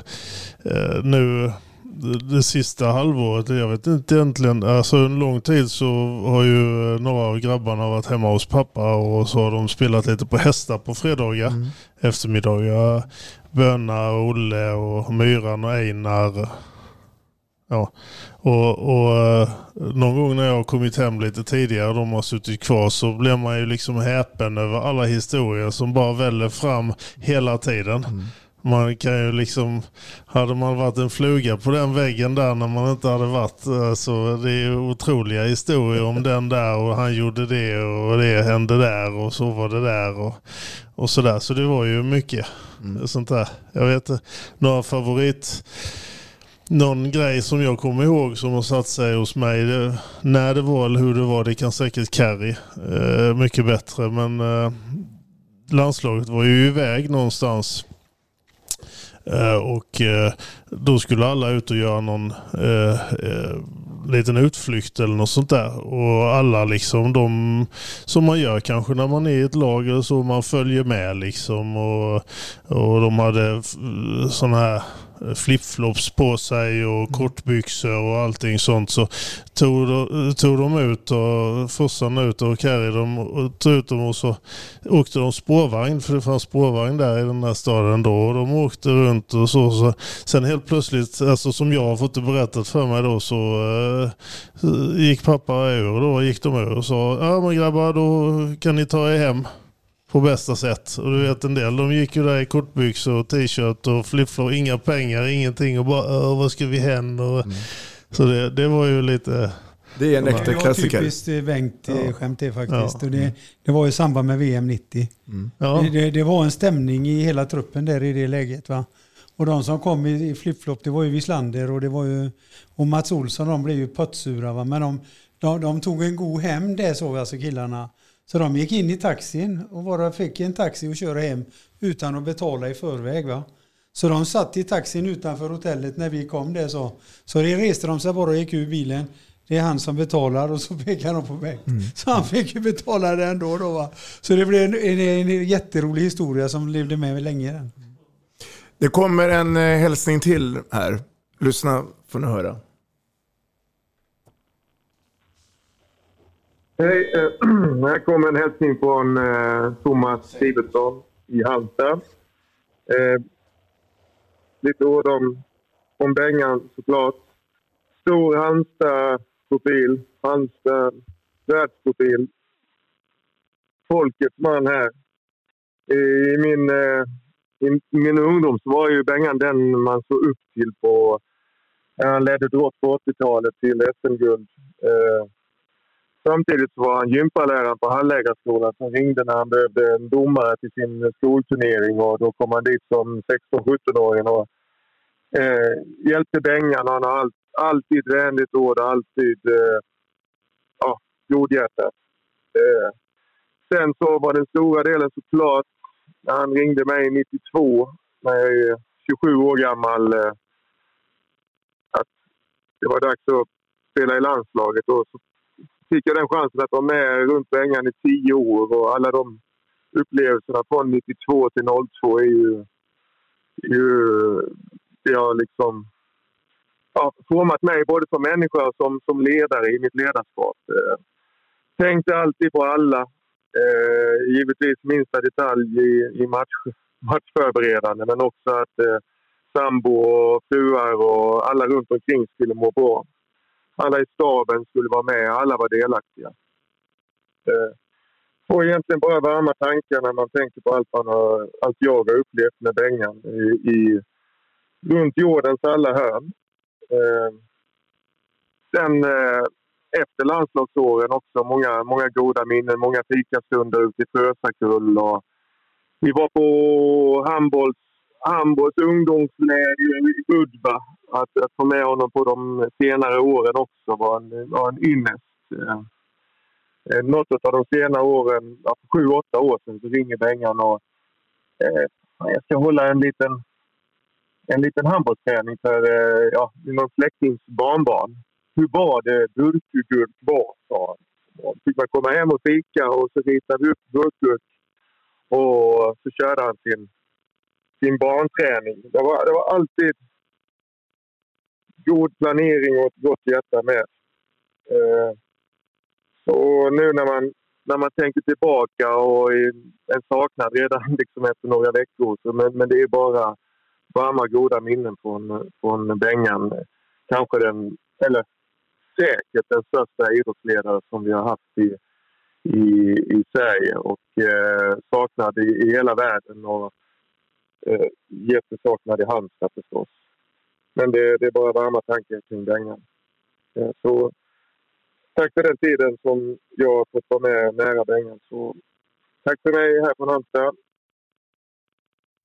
eh, nu det, det sista halvåret, jag vet inte egentligen, alltså en lång tid så har ju några av grabbarna varit hemma hos pappa och så har de spelat lite på hästar på fredagar Mm. eftermiddagar. Böna, Olle och Myran och Einar. Ja, och, och eh, någon gång när jag har kommit hem lite tidigare och de har suttit kvar så blir man ju liksom häpen över alla historier som bara väller fram hela tiden. Man kan ju liksom, hade man varit en fluga på den väggen där när man inte hade varit, eh, så det är ju otroliga historier om den där och han gjorde det och det hände där och så var det där och, och sådär. Så det var ju mycket sånt där. Jag vet inte, några favorit någon grej som jag kommer ihåg som har satt sig hos mig. Det, när det var eller hur det var, det kan säkert Carrie eh, mycket bättre. Men eh, landslaget var ju iväg någonstans. Eh, och eh, då skulle alla ut och göra någon eh, eh, liten utflykt eller något sånt där. Och alla liksom de som man gör kanske när man är i ett lag eller så, man följer med liksom. Och, och de hade sådana här flipflops på sig och kortbyxor och allting sånt. Så tog, de- tog de ut och farsan ut och Carrie de och tog ut dem och så åkte de spårvagn för det fanns spårvagn där i den här staden då och de åkte runt och så. så. Sen helt plötsligt, alltså som jag har fått det berättat för mig då så eh, gick pappa ur då, gick de ur och sa ja men grabbar då kan ni ta er hem på bästa sätt. Och du vet en del, de gick ju där i kortbyxor och t-shirt och flipflop, inga pengar, ingenting och bara "Åh, vad ska vi hän? Och, Så det, det var ju lite... Det är en äkta Det var klassiker. typiskt eh, Bengt eh, Ja. skämt det faktiskt. Ja. Och det, det var i samband med VM 90. Ja. Det, det, det var en stämning i hela truppen där i det läget. Va? Och de som kom i, i flipflop, det var ju Wislander och det var ju och Mats Olsson, de blev ju pöttsura. Va? Men de, de, de tog en god hem det såg vi alltså killarna. Så de gick in i taxin och bara fick en taxi och köra hem utan att betala i förväg. Va? Så de satt i taxin utanför hotellet när vi kom där så. Så det reste de sig bara och gick ur bilen. Det är han som betalar och så pekar de på Bengt. Så han fick ju betala det ändå då va. Så det blev en, en, en jätterolig historia som levde med länge. Den. Det kommer en eh, hälsning till här. Lyssna får ni höra. Hej, eh, här kommer en hälsning från eh, Thomas Sivertsson i Halmstad. Eh, lite ord om, om Bengan såklart. Stor Halmstad-profil, Halmstad världsprofil. Folkets man här. I min, eh, i min ungdom så var ju Bengan den man såg upp till på... Han ledde drott på 80-talet till SM-guld. Eh, Samtidigt så var han gympaläraren på handläggarskolan som ringde när han behövde en domare till sin skolturnering och då kom han dit som 16-17-åring och eh, hjälpte Bengan. Han har all, alltid vänligt ord och alltid eh, ja, godhjärtat. Eh, sen så var den stora delen såklart när han ringde mig 92 när jag är 27 år gammal eh, att det var dags att spela i landslaget. Och så fick jag den chansen att vara med runt Bengan i tio år och alla de upplevelserna från 92 till 02 är ju, ju det har liksom ja, format mig både som människa och som, som ledare i mitt ledarskap. Eh, tänkte alltid på alla. Eh, givetvis minsta detalj i, i match, matchförberedande men också att eh, sambo och fruar och alla runt omkring skulle må bra alla i staben skulle vara med, alla var delaktiga. Eh, och egentligen bara varma tankar när man tänker på allt, man har, allt jag har upplevt med Bengan i, i, runt jordens alla hörn. Eh, sen eh, efter landslagsåren också många, många goda minnen, många fikastunder ute i Frösakull och vi var på handbolls handbolls ungdomsläger i Budva. Att, att få med honom på de senare åren också var en, var en ynnest. Eh. eh, något av de senare åren, ja, för sju, åtta år sedan, så ringer Bengan och eh, jag ska hålla en liten, en liten handbollsträning för eh, ja, någon släktings barnbarn. Hur var det burkugurk var, sa han. Fick man komma hem och fika och så ritade vi upp burkgurk och så körde han sin sin barnträning. Det var, det var alltid god planering och ett gott hjärta med. Eh, och nu när man, när man tänker tillbaka och en saknad redan liksom efter några veckor. Så, men, men det är bara varma goda minnen från, från Bengan. Kanske den, eller säkert den största idrottsledare som vi har haft i, i, i Sverige och eh, saknad i, i hela världen och eh, jättesaknad i Halmstad förstås. Men det, det är bara varma tankar kring Bengan. Eh, så tack för den tiden som jag har fått vara med nära Bengan. Så tack för mig här från Halmstad.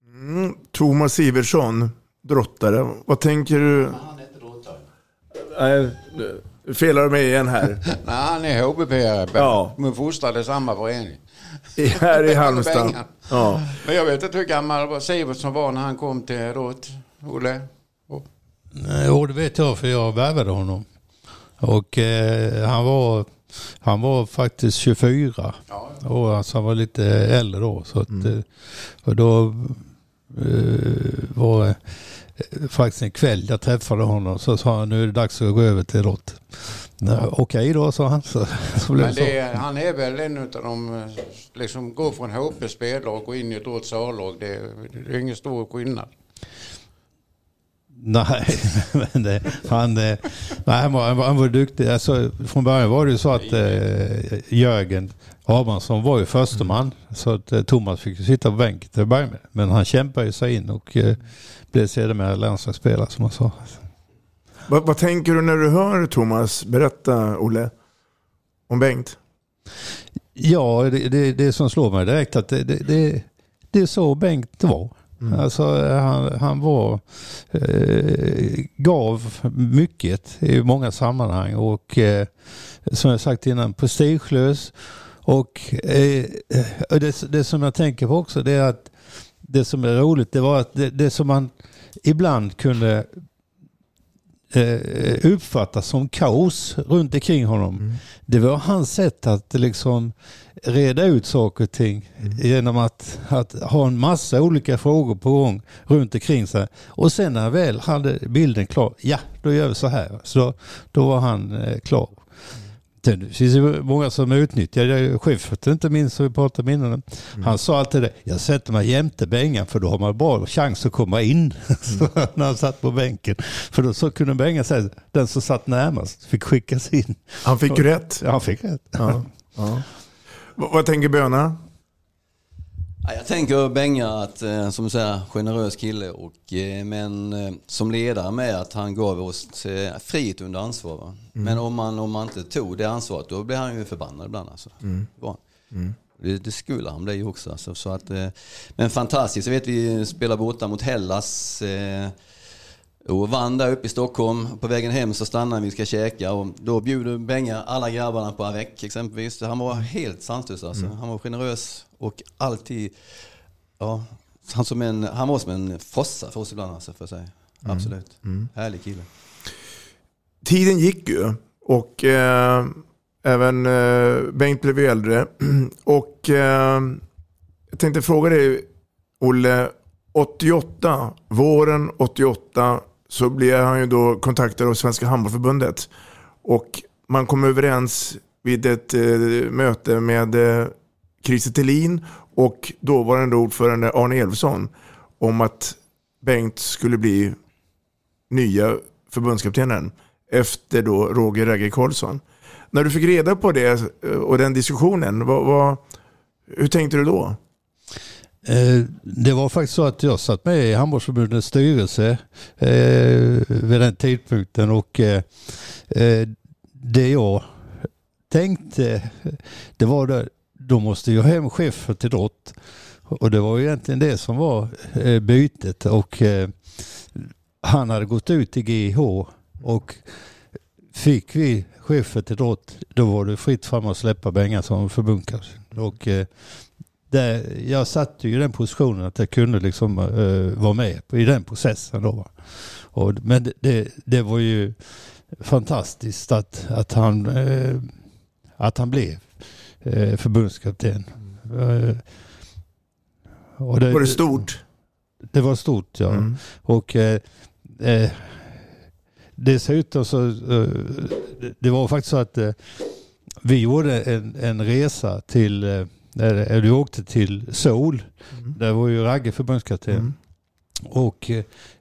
Mm, Thomas Iversson, drottare. Vad tänker du? Han är inte drottare. Nej, du felar mig igen här. Nej, han är HBP. Ja. Fostrade i samma förening. I- Här i Halmstad. Ja. Men jag vet inte hur gammal Sivertsson var när han kom till Rott, Olle. Nej, Jo, det vet jag för jag värvade honom. Och eh, han, var, han var faktiskt 24. Och alltså han var lite äldre då. Så att, eh, och då eh, var eh, faktiskt en kväll jag träffade honom. Så sa han nu är det dags att gå över till Rott. Okej då, sa han. Så, så Men det det han är väl en av de, eh, liksom går från HP spellag och gå in i ett Rotts A-lag. Det, det är ingen stor skillnad. Nej, men det, han, nej, han, var, han, var, han duktig. Alltså, från början var det ju så att eh, Jörgen Abrahamsson var ju första man. Så att eh, Thomas fick sitta på bänken till att börja med. Men han kämpade ju sig in och eh, blev sedermera landslagsspelare som jag sa. Vad, vad tänker du när du hör Thomas berätta, Olle, om Bengt? Ja, det, det, det som slår mig direkt att det, det, det, är så Bengt var. Alltså han, han var, eh, gav mycket i många sammanhang och eh, som jag sagt innan prestigelös. Och eh, det, det som jag tänker på också det är att det som är roligt det var att det, det som man ibland kunde eh, uppfattas som kaos runt omkring honom. Det var hans sätt att liksom reda ut saker och ting genom att, att ha en massa olika frågor på gång runt omkring sig. Och sen när han väl hade bilden klar, ja då gör vi så här. Så då var han eh, klar. Det finns ju många som utnyttjar det. Schyffert inte minst som vi pratade om innan. Han sa alltid det, jag sätter mig jämte Bengan för då har man bra chans att komma in. Så när han satt på bänken. För då så kunde Bengan säga, den som satt närmast fick skickas in. Han fick ju rätt. Ja, han fick rätt. Ja. Ja. Vad, vad tänker Böna? Ja, jag tänker Benga att, eh, som du säger, generös kille och eh, men eh, som ledare med att han gav oss frihet under ansvar. Va? Mm. Men om man, om man inte tog det ansvaret då blir han ju förbannad ibland. Alltså. Mm. Mm. Det, det skulle han bli också. Alltså, så att, men fantastiskt. Jag vet vi spelade borta mot Hellas. Och vann där uppe i Stockholm. På vägen hem så stannade vi och ska käka. Och då bjuder Benga alla grabbarna på avec exempelvis. Han var helt sanslös alltså. Mm. Han var generös och alltid... Ja, han, som en, han var som en frossa för oss ibland alltså, för sig. Mm. Absolut. Mm. Härlig kille. Tiden gick ju och eh, även eh, Bengt blev äldre. Och eh, jag tänkte fråga dig, Olle, 88, våren 88 så blev han ju då kontaktad av Svenska Handbollförbundet. Och man kom överens vid ett eh, möte med eh, Christer Thelin och dåvarande ordförande Arne Elfsson om att Bengt skulle bli nya förbundskaptenen efter då Roger Ragge Karlsson. När du fick reda på det eh, och den diskussionen, vad, vad, hur tänkte du då? Eh, det var faktiskt så att jag satt med i handbollsförbundets styrelse eh, vid den tidpunkten och eh, det jag tänkte det var att då måste jag hem chef till drott och det var egentligen det som var bytet och han hade gått ut i GH och fick vi chefen till drott då var det fritt fram att släppa Bengan som förbundskapten. Och eh, där, jag satt ju i den positionen att jag kunde liksom eh, vara med i den processen. Då, och, men det, det, det var ju fantastiskt att, att, han, eh, att han blev eh, förbundskapten. Och Var det stort? Det var stort ja. Mm. Och eh, dessutom så, det var faktiskt så att vi gjorde en, en resa till, eller vi åkte till Seoul. Där var ju Ragge förbundskapten. Och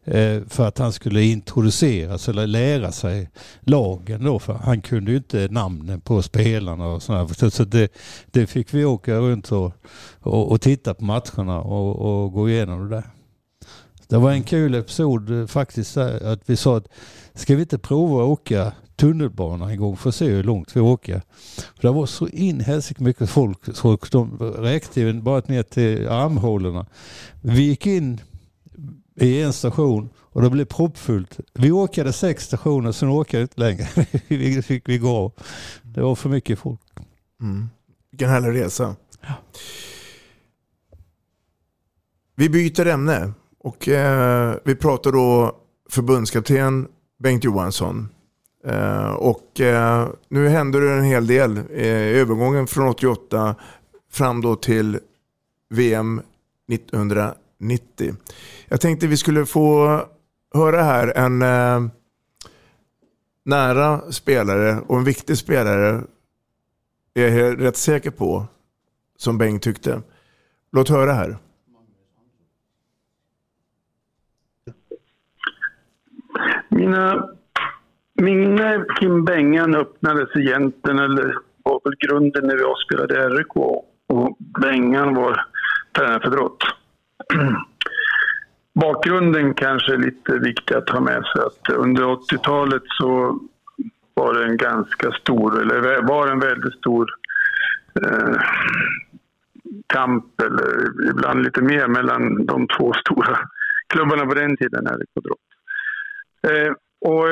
eh, för att han skulle introduceras eller lära sig lagen då. För han kunde ju inte namnen på spelarna och sådär. Så, så det, det fick vi åka runt och, och, och titta på matcherna och, och gå igenom det där. Det var en kul episod eh, faktiskt där, att vi sa att ska vi inte prova att åka tunnelbana en gång för att se hur långt vi åker. För det var så in mycket folk så de räckte ju bara ner till armhålorna. Vi gick in i en station och det blev proppfullt. Vi åkade sex stationer, sen åkade vi inte längre. vi fick vi gå. Det var för mycket folk. Mm. Vilken härlig resa. Vi byter ämne och eh, vi pratar då förbundskapten Bengt Johansson. Eh, och eh, nu händer det en hel del. Eh, övergången från 88 fram då till VM 1990. Jag tänkte vi skulle få höra här en nära spelare och en viktig spelare är jag rätt säker på, som Bengt tyckte. Låt höra här. Mina minne eh, Kim Bengan öppnades egentligen, eller var väl grunden när jag spelade RIK och Bengan var tränare för Drott. Bakgrunden kanske är lite viktig att ha med sig. Att under 80-talet så var det en ganska stor, eller var en väldigt stor eh, kamp, eller ibland lite mer, mellan de två stora klubbarna på den tiden, RIK och Drott. Eh, och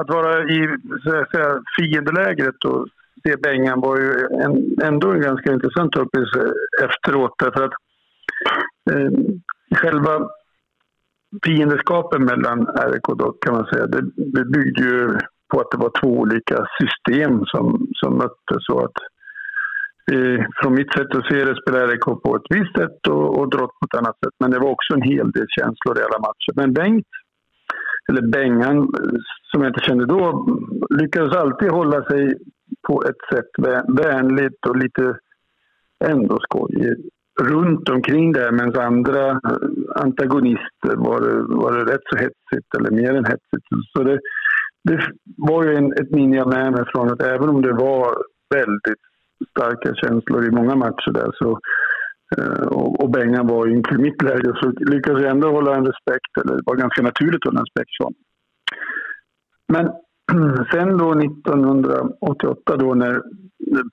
att vara i så att säga, fiendelägret och se Bengan var ju en, ändå en ganska intressant upplevelse eh, efteråt. Därför att eh, själva fiendeskapen mellan RIK och DOC kan man säga, det, det byggde ju på att det var två olika system som, som möttes. Så att, eh, från mitt sätt att se det spelade RIK på ett visst sätt och, och Drott på ett annat sätt. Men det var också en hel del känslor i alla matcher. Men Bengt eller Bengan, som jag inte kände då, lyckades alltid hålla sig på ett sätt vänligt och lite ändå skojigt runt omkring det medan andra antagonister var det, var det rätt så hetsigt eller mer än hetsigt. Så det, det var ju en, ett minne jag med mig från att även om det var väldigt starka känslor i många matcher där så Eh, och, Bengan var ju i mitt läge så lyckades jag ändå hålla en respekt, eller det var ganska naturligt att hålla en respekt för Men sen då 1988 då när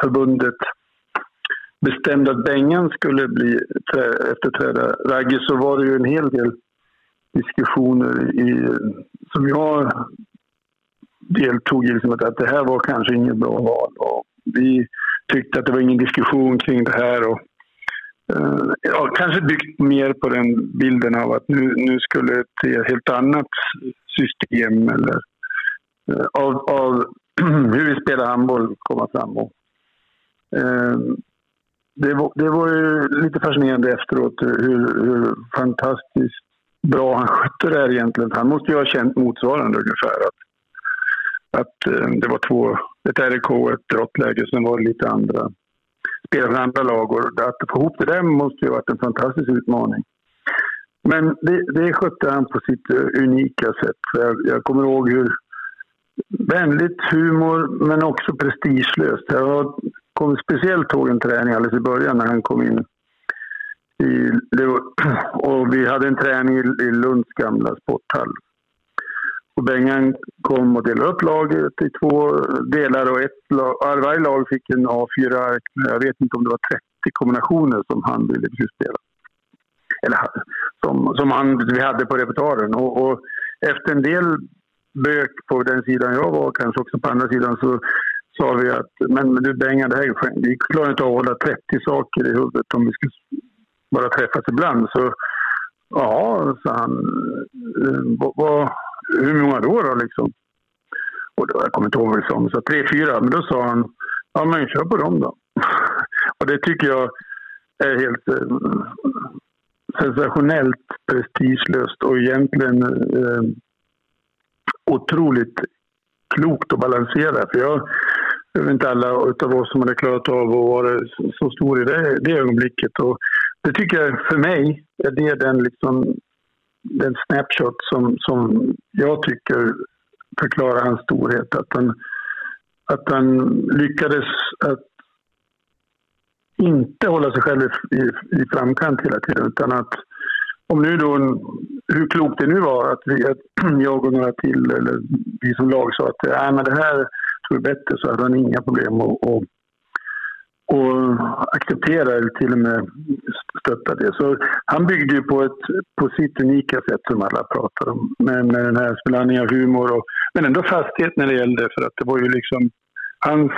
förbundet bestämde att Bengan skulle bli efterträda Ragge så var det ju en hel del diskussioner i, som jag deltog i, liksom att det här var kanske inget bra val. Och vi tyckte att det var ingen diskussion kring det här. Och Eh, ja, kanske byggt mer på den bilden av att nu, nu skulle ett helt annat system eller eh, av, av hur vi spelar handboll komma fram. Och, eh, det, var, det var ju lite fascinerande efteråt hur, hur fantastiskt bra han skötte det här egentligen. Han måste ju ha känt motsvarande ungefär. Att, att det var två, ett RIK och ett drottläge, sen var det lite andra spela för andra lag. Och att få ihop det där måste ju ha varit en fantastisk utmaning. Men det, det skötte han på sitt eh, unika sätt. Jag, jag kommer ihåg hur vänligt humor, men också prestigelöst. Jag kommer speciellt ihåg en träning alldeles i början när han kom in. I, var, och vi hade en träning i, i Lunds gamla sporthall. Och Bengan kom och delade upp laget i två delar och ett lag, varje lag fick en A4-ark. Jag vet inte om det var 30 kombinationer som han ville spela. Eller som, som han, vi hade på repertoaren. Och, och, efter en del bök på den sidan jag var, kanske också på andra sidan, så sa vi att men du Bengan, det här, vi klarar inte av att hålla 30 saker i huvudet om vi ska bara träffas ibland. Så ja, sa han. Eh, vad, hur många då, då liksom? Och då, jag kommer inte ihåg vad vi sa, så tre, fyra. Men då sa han, ja men kör på dem då. och det tycker jag är helt eh, sensationellt prestigelöst och egentligen eh, otroligt klokt och balanserat. För jag, det är inte alla av oss som hade klarat av att vara så stor i det, det ögonblicket. Och det tycker jag, för mig, är det den, liksom, den snapshot som, som jag tycker förklarar hans storhet. Att han, att han lyckades att inte hålla sig själv i, i, i framkant hela tiden. Utan att om nu då, hur klokt det nu var att, vi, att jag och några till, eller vi som lag sa att äh, men det här tror jag är bättre, så hade han inga problem att att och acceptera eller till och med stötta det. Så han byggde ju på, ett, på sitt unika sätt som alla pratar om. Med, med den här blandningen av humor och men ändå fasthet när det gällde. För att det var ju liksom hans,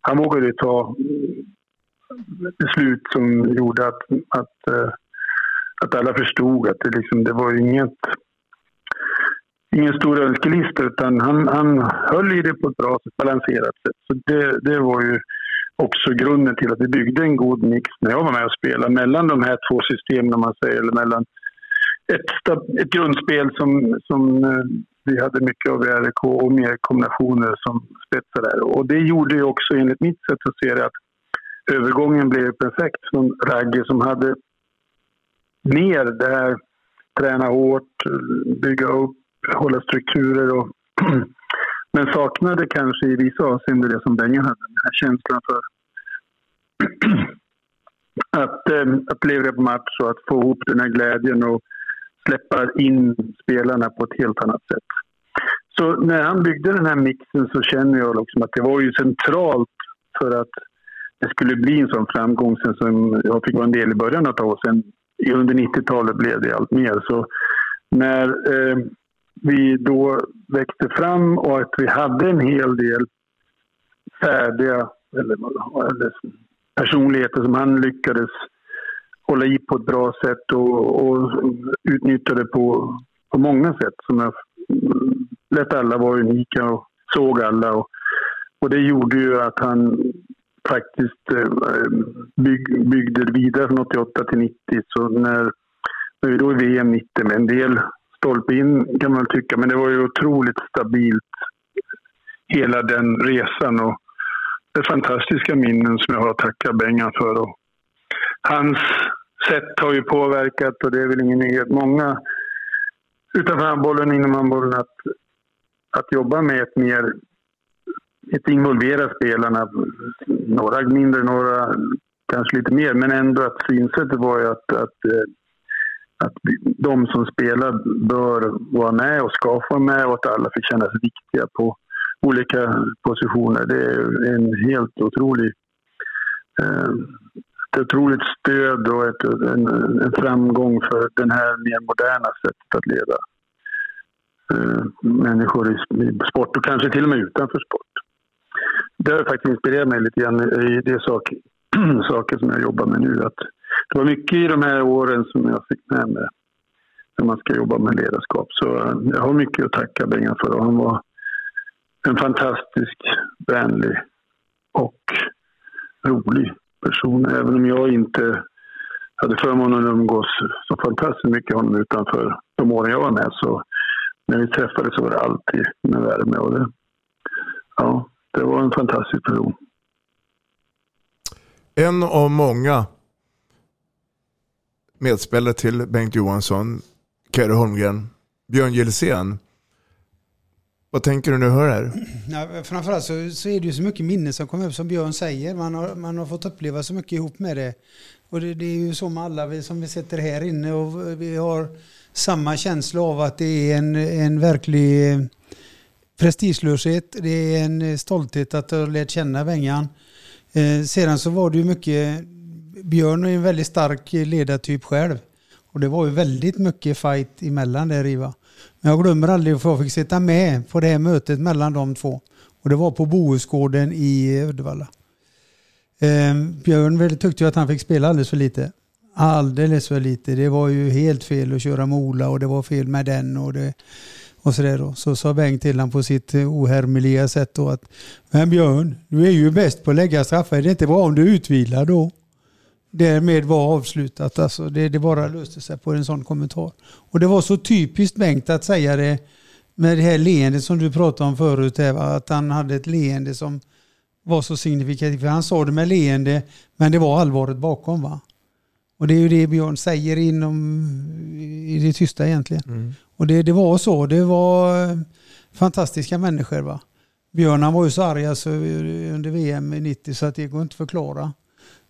han vågade ta beslut som gjorde att, att, eh, att alla förstod att det, liksom, det var inget ingen stor önskelista utan han, han höll i det på ett bra sätt, balanserat sätt. Så det, det var ju också grunden till att vi byggde en god mix när jag var med och spelade mellan de här två systemen om man säger, eller mellan ett, ett grundspel som, som eh, vi hade mycket av i RIK och mer kombinationer som spetsar där. Och det gjorde ju också enligt mitt sätt att se det att övergången blev perfekt från Ragge som hade mer det här träna hårt, bygga upp, hålla strukturer och men saknade kanske i vissa avseenden det som Bengan hade, den här känslan för att, eh, att leverera på match och att få ihop den här glädjen och släppa in spelarna på ett helt annat sätt. Så när han byggde den här mixen så känner jag liksom att det var ju centralt för att det skulle bli en sån framgång sen som jag fick vara en del i början av år sedan. under 90-talet blev det allt mer. Så när eh, vi då växte fram och att vi hade en hel del färdiga eller, eller personligheter som han lyckades hålla i på ett bra sätt och, och utnyttjade på, på många sätt. Som jag lät alla vara unika och såg alla. Och, och det gjorde ju att han faktiskt eh, bygg, byggde vidare från 88 till 90. Så när, när vi då i VM 90 med en del stolpe in kan man tycka, men det var ju otroligt stabilt hela den resan. Och det är fantastiska minnen som jag har att tacka Bengan för. Och hans sätt har ju påverkat, och det är väl ingen nyhet, många utanför handbollen, inom handbollen, att, att jobba med ett mer ett involvera spelarna. Några mindre, några kanske lite mer, men ändå att synsättet var ju att, att, eh, att de som spelar bör vara med och ska få vara med och att alla fick känna sig viktiga på olika positioner. Det är en helt otrolig eh, ett otroligt stöd och ett, en, en framgång för den här mer moderna sättet att leda eh, människor i, i sport och kanske till och med utanför sport det har faktiskt inspirerat mig lite grann i de saker, saker som jag jobbar med nu. Att det var mycket i de här åren som jag fick med mig när man ska jobba med ledarskap. Så eh, jag har mycket att tacka Bengan för. Han var en fantastisk, vänlig och rolig person. Även om jag inte hade förmånen att umgås så fantastiskt mycket honom utanför de åren jag var med. Så när vi träffades så var det alltid med värme. Och det, ja, det var en fantastisk person. En av många medspelare till Bengt Johansson, Kerry Holmgren, Björn Gilsén. Vad tänker du när du hör det här? Ja, framförallt så, så är det ju så mycket minnen som kommer upp som Björn säger. Man har, man har fått uppleva så mycket ihop med det. Och det, det är ju så med alla vi som vi sitter här inne och vi har samma känsla av att det är en, en verklig eh, prestigelöshet, det är en eh, stolthet att ha lärt känna Bengan. Eh, sedan så var det ju mycket, Björn är en väldigt stark ledartyp själv. Och det var ju väldigt mycket fight emellan där Riva. Men jag glömmer aldrig för jag fick sitta med på det här mötet mellan de två. Och det var på Bohusgården i Uddevalla. Eh, Björn tyckte ju att han fick spela alldeles för lite. Alldeles för lite. Det var ju helt fel att köra med Ola och det var fel med den. Och det, och så, där då. så sa Bengt till honom på sitt ohärmliga ohärmeliga sätt då att Men Björn, du är ju bäst på att lägga straffar. Är det inte bra om du utvilar då? Därmed var avslutat. Alltså det, det bara löste sig på en sån kommentar. Och det var så typiskt Bengt att säga det med det här leendet som du pratade om förut, att han hade ett leende som var så signifikativt. För han sa det med leende, men det var allvaret bakom. va? Och det är ju det Björn säger inom i det tysta egentligen. Mm. Och det, det var så. Det var eh, fantastiska människor. va. Björn han var ju så arg alltså, under VM 90 så att det går inte att förklara.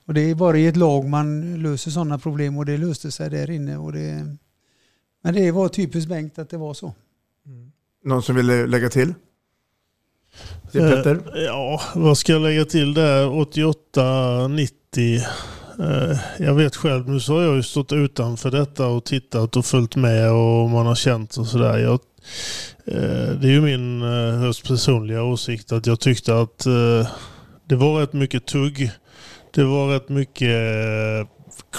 Och det är bara i ett lag man löser sådana problem och det löste sig där inne. Och det, men det var typiskt Bengt att det var så. Någon som vill lägga till? Det är Petter. Eh, ja, vad ska jag lägga till där? 88, 90. Eh, jag vet själv, nu så har jag ju stått utanför detta och tittat och följt med och man har känt och sådär. Jag, eh, det är ju min eh, högst personliga åsikt att jag tyckte att eh, det var rätt mycket tugg. Det var rätt mycket eh,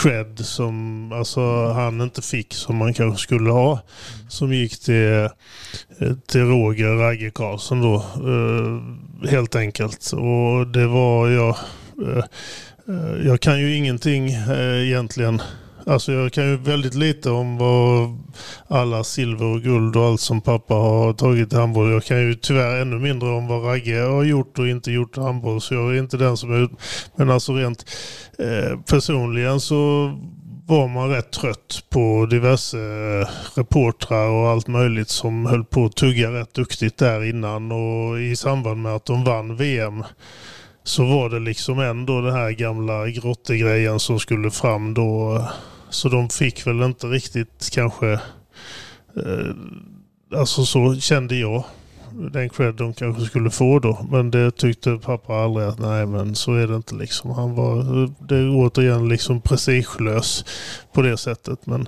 cred som alltså, han inte fick som man kanske skulle ha. Som gick till, eh, till Roger Ragge Karlsson då. Eh, helt enkelt. Och det var jag... Jag kan ju ingenting egentligen. Alltså jag kan ju väldigt lite om vad alla silver och guld och allt som pappa har tagit i handboll. Jag kan ju tyvärr ännu mindre om vad Ragge har gjort och inte gjort i handboll. Så jag är inte den som är... Men alltså rent eh, personligen så var man rätt trött på diverse eh, reportrar och allt möjligt som höll på att tugga rätt duktigt där innan och i samband med att de vann VM så var det liksom ändå den här gamla grottegrejen som skulle fram då. Så de fick väl inte riktigt kanske, eh, alltså så kände jag, den cred de kanske skulle få då. Men det tyckte pappa aldrig att nej men så är det inte liksom. Han var, det är återigen liksom prestigelös på det sättet. Men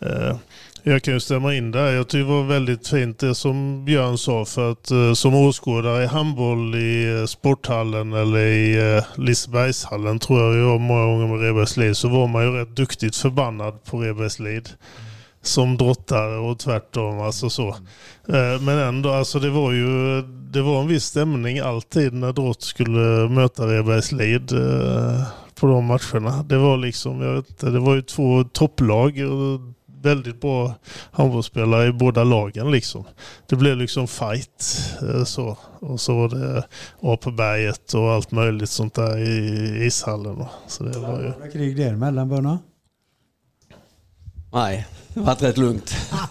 eh, jag kan ju stämma in där. Jag tycker det var väldigt fint det som Björn sa. För att eh, som åskådare i handboll i eh, sporthallen eller i eh, Lisebergshallen tror jag jag var många gånger med Rebergslid så var man ju rätt duktigt förbannad på Rebergslid. Som drottare och tvärtom. Alltså så. Eh, men ändå, alltså det var ju det var en viss stämning alltid när Drott skulle möta Rebergslid eh, på de matcherna. Det var liksom, jag vet inte, det var ju två topplag. Och väldigt bra handbollsspelare i båda lagen liksom. Det blev liksom fight eh, så. Och så var det A på berget och allt möjligt sånt där i ishallen. Så det var ju... Krig där mellan böna? Nej, det var rätt lugnt.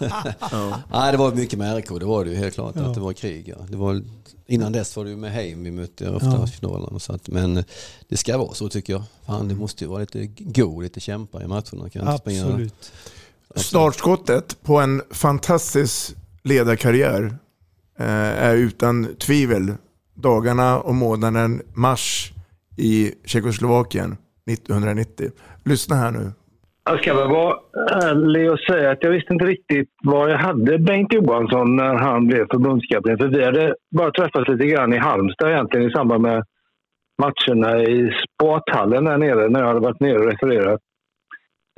Nej, det var mycket med RK, det var det ju helt klart Ja. att det var krig. Ja. Det var, innan dess var det ju med Heim vi mötte ofta Ja. finalen. Så att, men det ska vara så tycker jag. Fan, det måste ju vara lite go, lite kämpa i matcherna. Kan inte springa- Absolut. Startskottet på en fantastisk ledarkarriär eh, är utan tvivel dagarna och månaden mars i Tjeckoslovakien 1990. Lyssna här nu. Jag ska väl vara ärlig och säga att jag visste inte riktigt var jag hade Bengt Johansson när han blev förbundskapten. För vi hade bara träffats lite grann i Halmstad egentligen i samband med matcherna i sporthallen där nere när jag hade varit nere och refererat.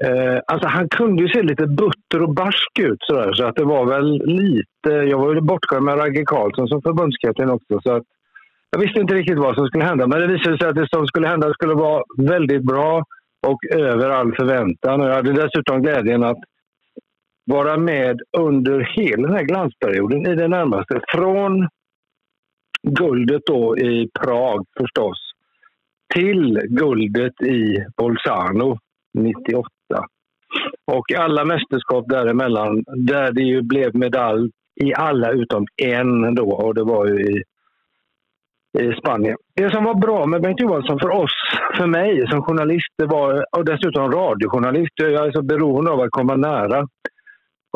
Eh, alltså han kunde ju se lite butter och barsk ut sådär, så att det var väl lite... Jag var ju bortskämd med Ragge Karlsson som förbundskapten också. Så att jag visste inte riktigt vad som skulle hända, men det visade sig att det som skulle hända skulle vara väldigt bra och över all förväntan. Och jag hade dessutom glädjen att vara med under hela den här glansperioden i det närmaste. Från guldet då i Prag förstås till guldet i Bolzano 98. Och alla mästerskap däremellan där det ju blev medalj i alla utom en då och det var ju i i Spanien. Det som var bra med Bengt Johansson för oss, för mig som journalist, det var, och dessutom radiojournalist, jag är så beroende av att komma nära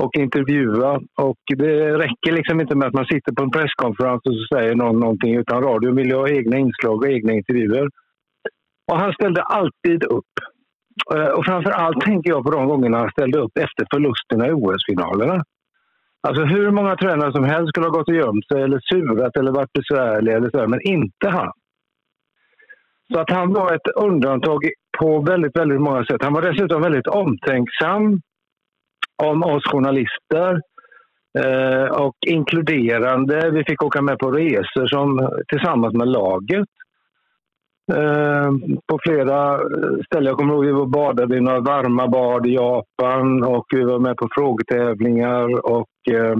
och intervjua. Och det räcker liksom inte med att man sitter på en presskonferens och så säger någon någonting, utan radion vill ju ha egna inslag och egna intervjuer. Och han ställde alltid upp. Eh, och framför allt tänker jag på de gångerna han ställde upp efter förlusterna i OS-finalerna. Alltså hur många tränare som helst skulle ha gått och gömt sig eller surat eller varit besvärliga eller så, men inte han. Så att han var ett undantag på väldigt, väldigt många sätt. Han var dessutom väldigt omtänksam om oss journalister eh, och inkluderande. Vi fick åka med på resor som, tillsammans med laget. Eh, på flera eh, ställen. Jag kommer ihåg att vi var och badade i några varma bad i Japan och vi var med på frågetävlingar och eh,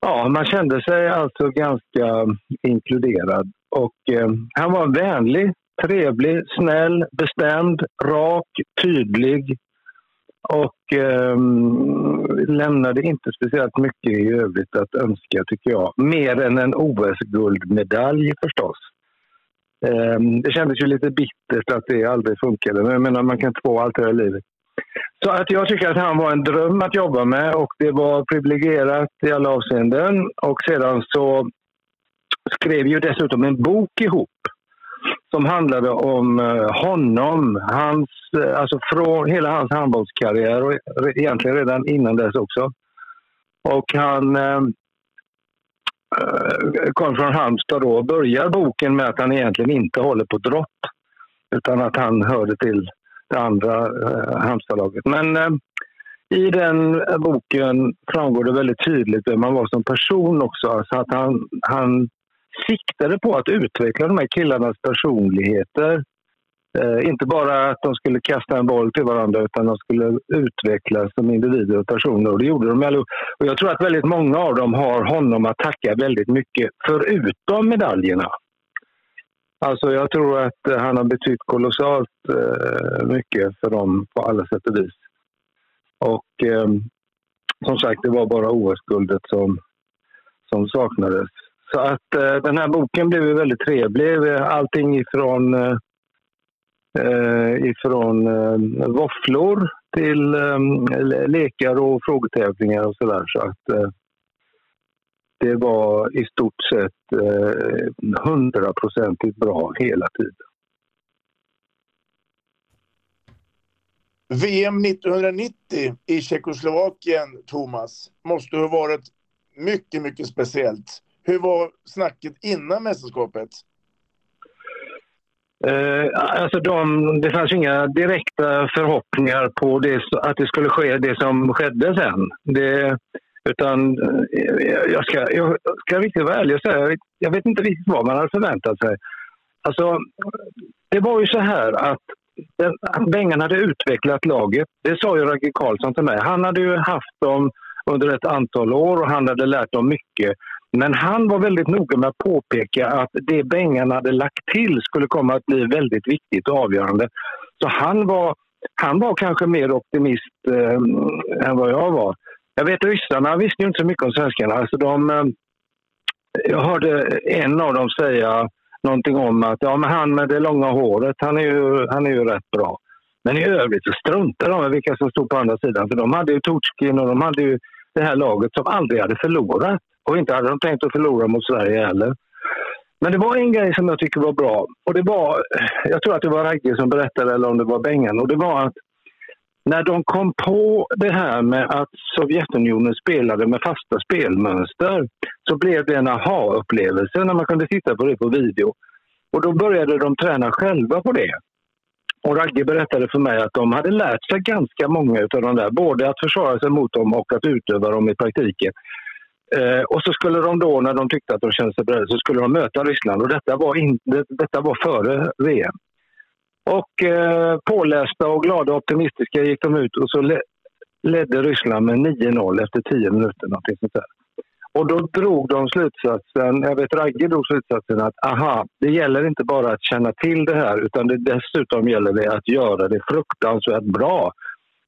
ja, man kände sig alltså ganska inkluderad. Och eh, han var vänlig, trevlig, snäll, bestämd, rak, tydlig och eh, lämnade inte speciellt mycket i övrigt att önska, tycker jag. Mer än en OS-guldmedalj förstås. Ehm, det kändes ju lite bittert att det aldrig funkade, men jag menar, man kan inte få allt det här i livet. Så att jag tycker att han var en dröm att jobba med och det var privilegierat i alla avseenden. Och sedan så skrev ju dessutom en bok ihop som handlade om eh, honom, hans, eh, alltså från hela hans handbollskarriär och egentligen redan innan dess också. Och han eh, Eh, kom från Halmstad då och börjar boken med att han egentligen inte håller på drott utan att han hörde till det andra eh, Halmstadlaget. Men eh, i den boken framgår det väldigt tydligt vem han var som person också. Alltså att han, han siktade på att utveckla de här killarnas personligheter. Eh, inte bara att de skulle kasta en boll till varandra utan de skulle utvecklas som individer och personer. Och det gjorde de allihop. Och jag tror att väldigt många av dem har honom att tacka väldigt mycket, förutom medaljerna. Alltså jag tror att han har betytt kolossalt eh, mycket för dem på alla sätt och vis. Och eh, som sagt, det var bara OS-guldet som, som saknades. Så att eh, den här boken blev väldigt trevlig. Allting ifrån, eh, eh, ifrån eh, våfflor till eh, lekar och frågetävlingar och sådär. Så att eh, det var i stort sett eh, hundraprocentigt bra hela tiden. VM 1990 i Tjeckoslovakien, Thomas, måste ha varit mycket, mycket speciellt. Hur var snacket innan mästerskapet? Eh, alltså de, det fanns inga direkta förhoppningar på det, att det skulle ske det som skedde sen. Det, utan eh, jag ska, jag ska riktigt vara ärlig och säga, jag vet, jag vet inte riktigt vad man hade förväntat sig. Alltså, det var ju så här att, att Bengan hade utvecklat laget. Det sa ju Ragge Karlsson till mig. Han hade ju haft dem under ett antal år och han hade lärt dem mycket. Men han var väldigt noga med att påpeka att det Bengan hade lagt till skulle komma att bli väldigt viktigt och avgörande. Så han var, han var kanske mer optimist eh, än vad jag var. Jag vet ryssarna visste ju inte så mycket om svenskarna. Alltså de, eh, jag hörde en av dem säga någonting om att ja, men han med det långa håret, han är ju, han är ju rätt bra. Men i övrigt så struntade de i vilka som stod på andra sidan. För de hade ju Torskin och de hade ju det här laget som aldrig hade förlorat. Och inte hade de tänkt att förlora mot Sverige heller. Men det var en grej som jag tycker var bra. Och det var, jag tror att det var Ragge som berättade, eller om det var Bengan. Och det var att när de kom på det här med att Sovjetunionen spelade med fasta spelmönster så blev det en aha-upplevelse när man kunde titta på det på video. Och då började de träna själva på det. Och Ragge berättade för mig att de hade lärt sig ganska många av de där, både att försvara sig mot dem och att utöva dem i praktiken. Eh, och så skulle de då, när de tyckte att de kände sig beredda, så skulle de möta Ryssland. Och detta var, in, det, detta var före VM. Och eh, pålästa och glada och optimistiska gick de ut och så le, ledde Ryssland med 9-0 efter 10 minuter. Någonting sånt där. Och då drog de slutsatsen, jag vet Ragge drog slutsatsen att aha, det gäller inte bara att känna till det här utan det, dessutom gäller det att göra det fruktansvärt bra.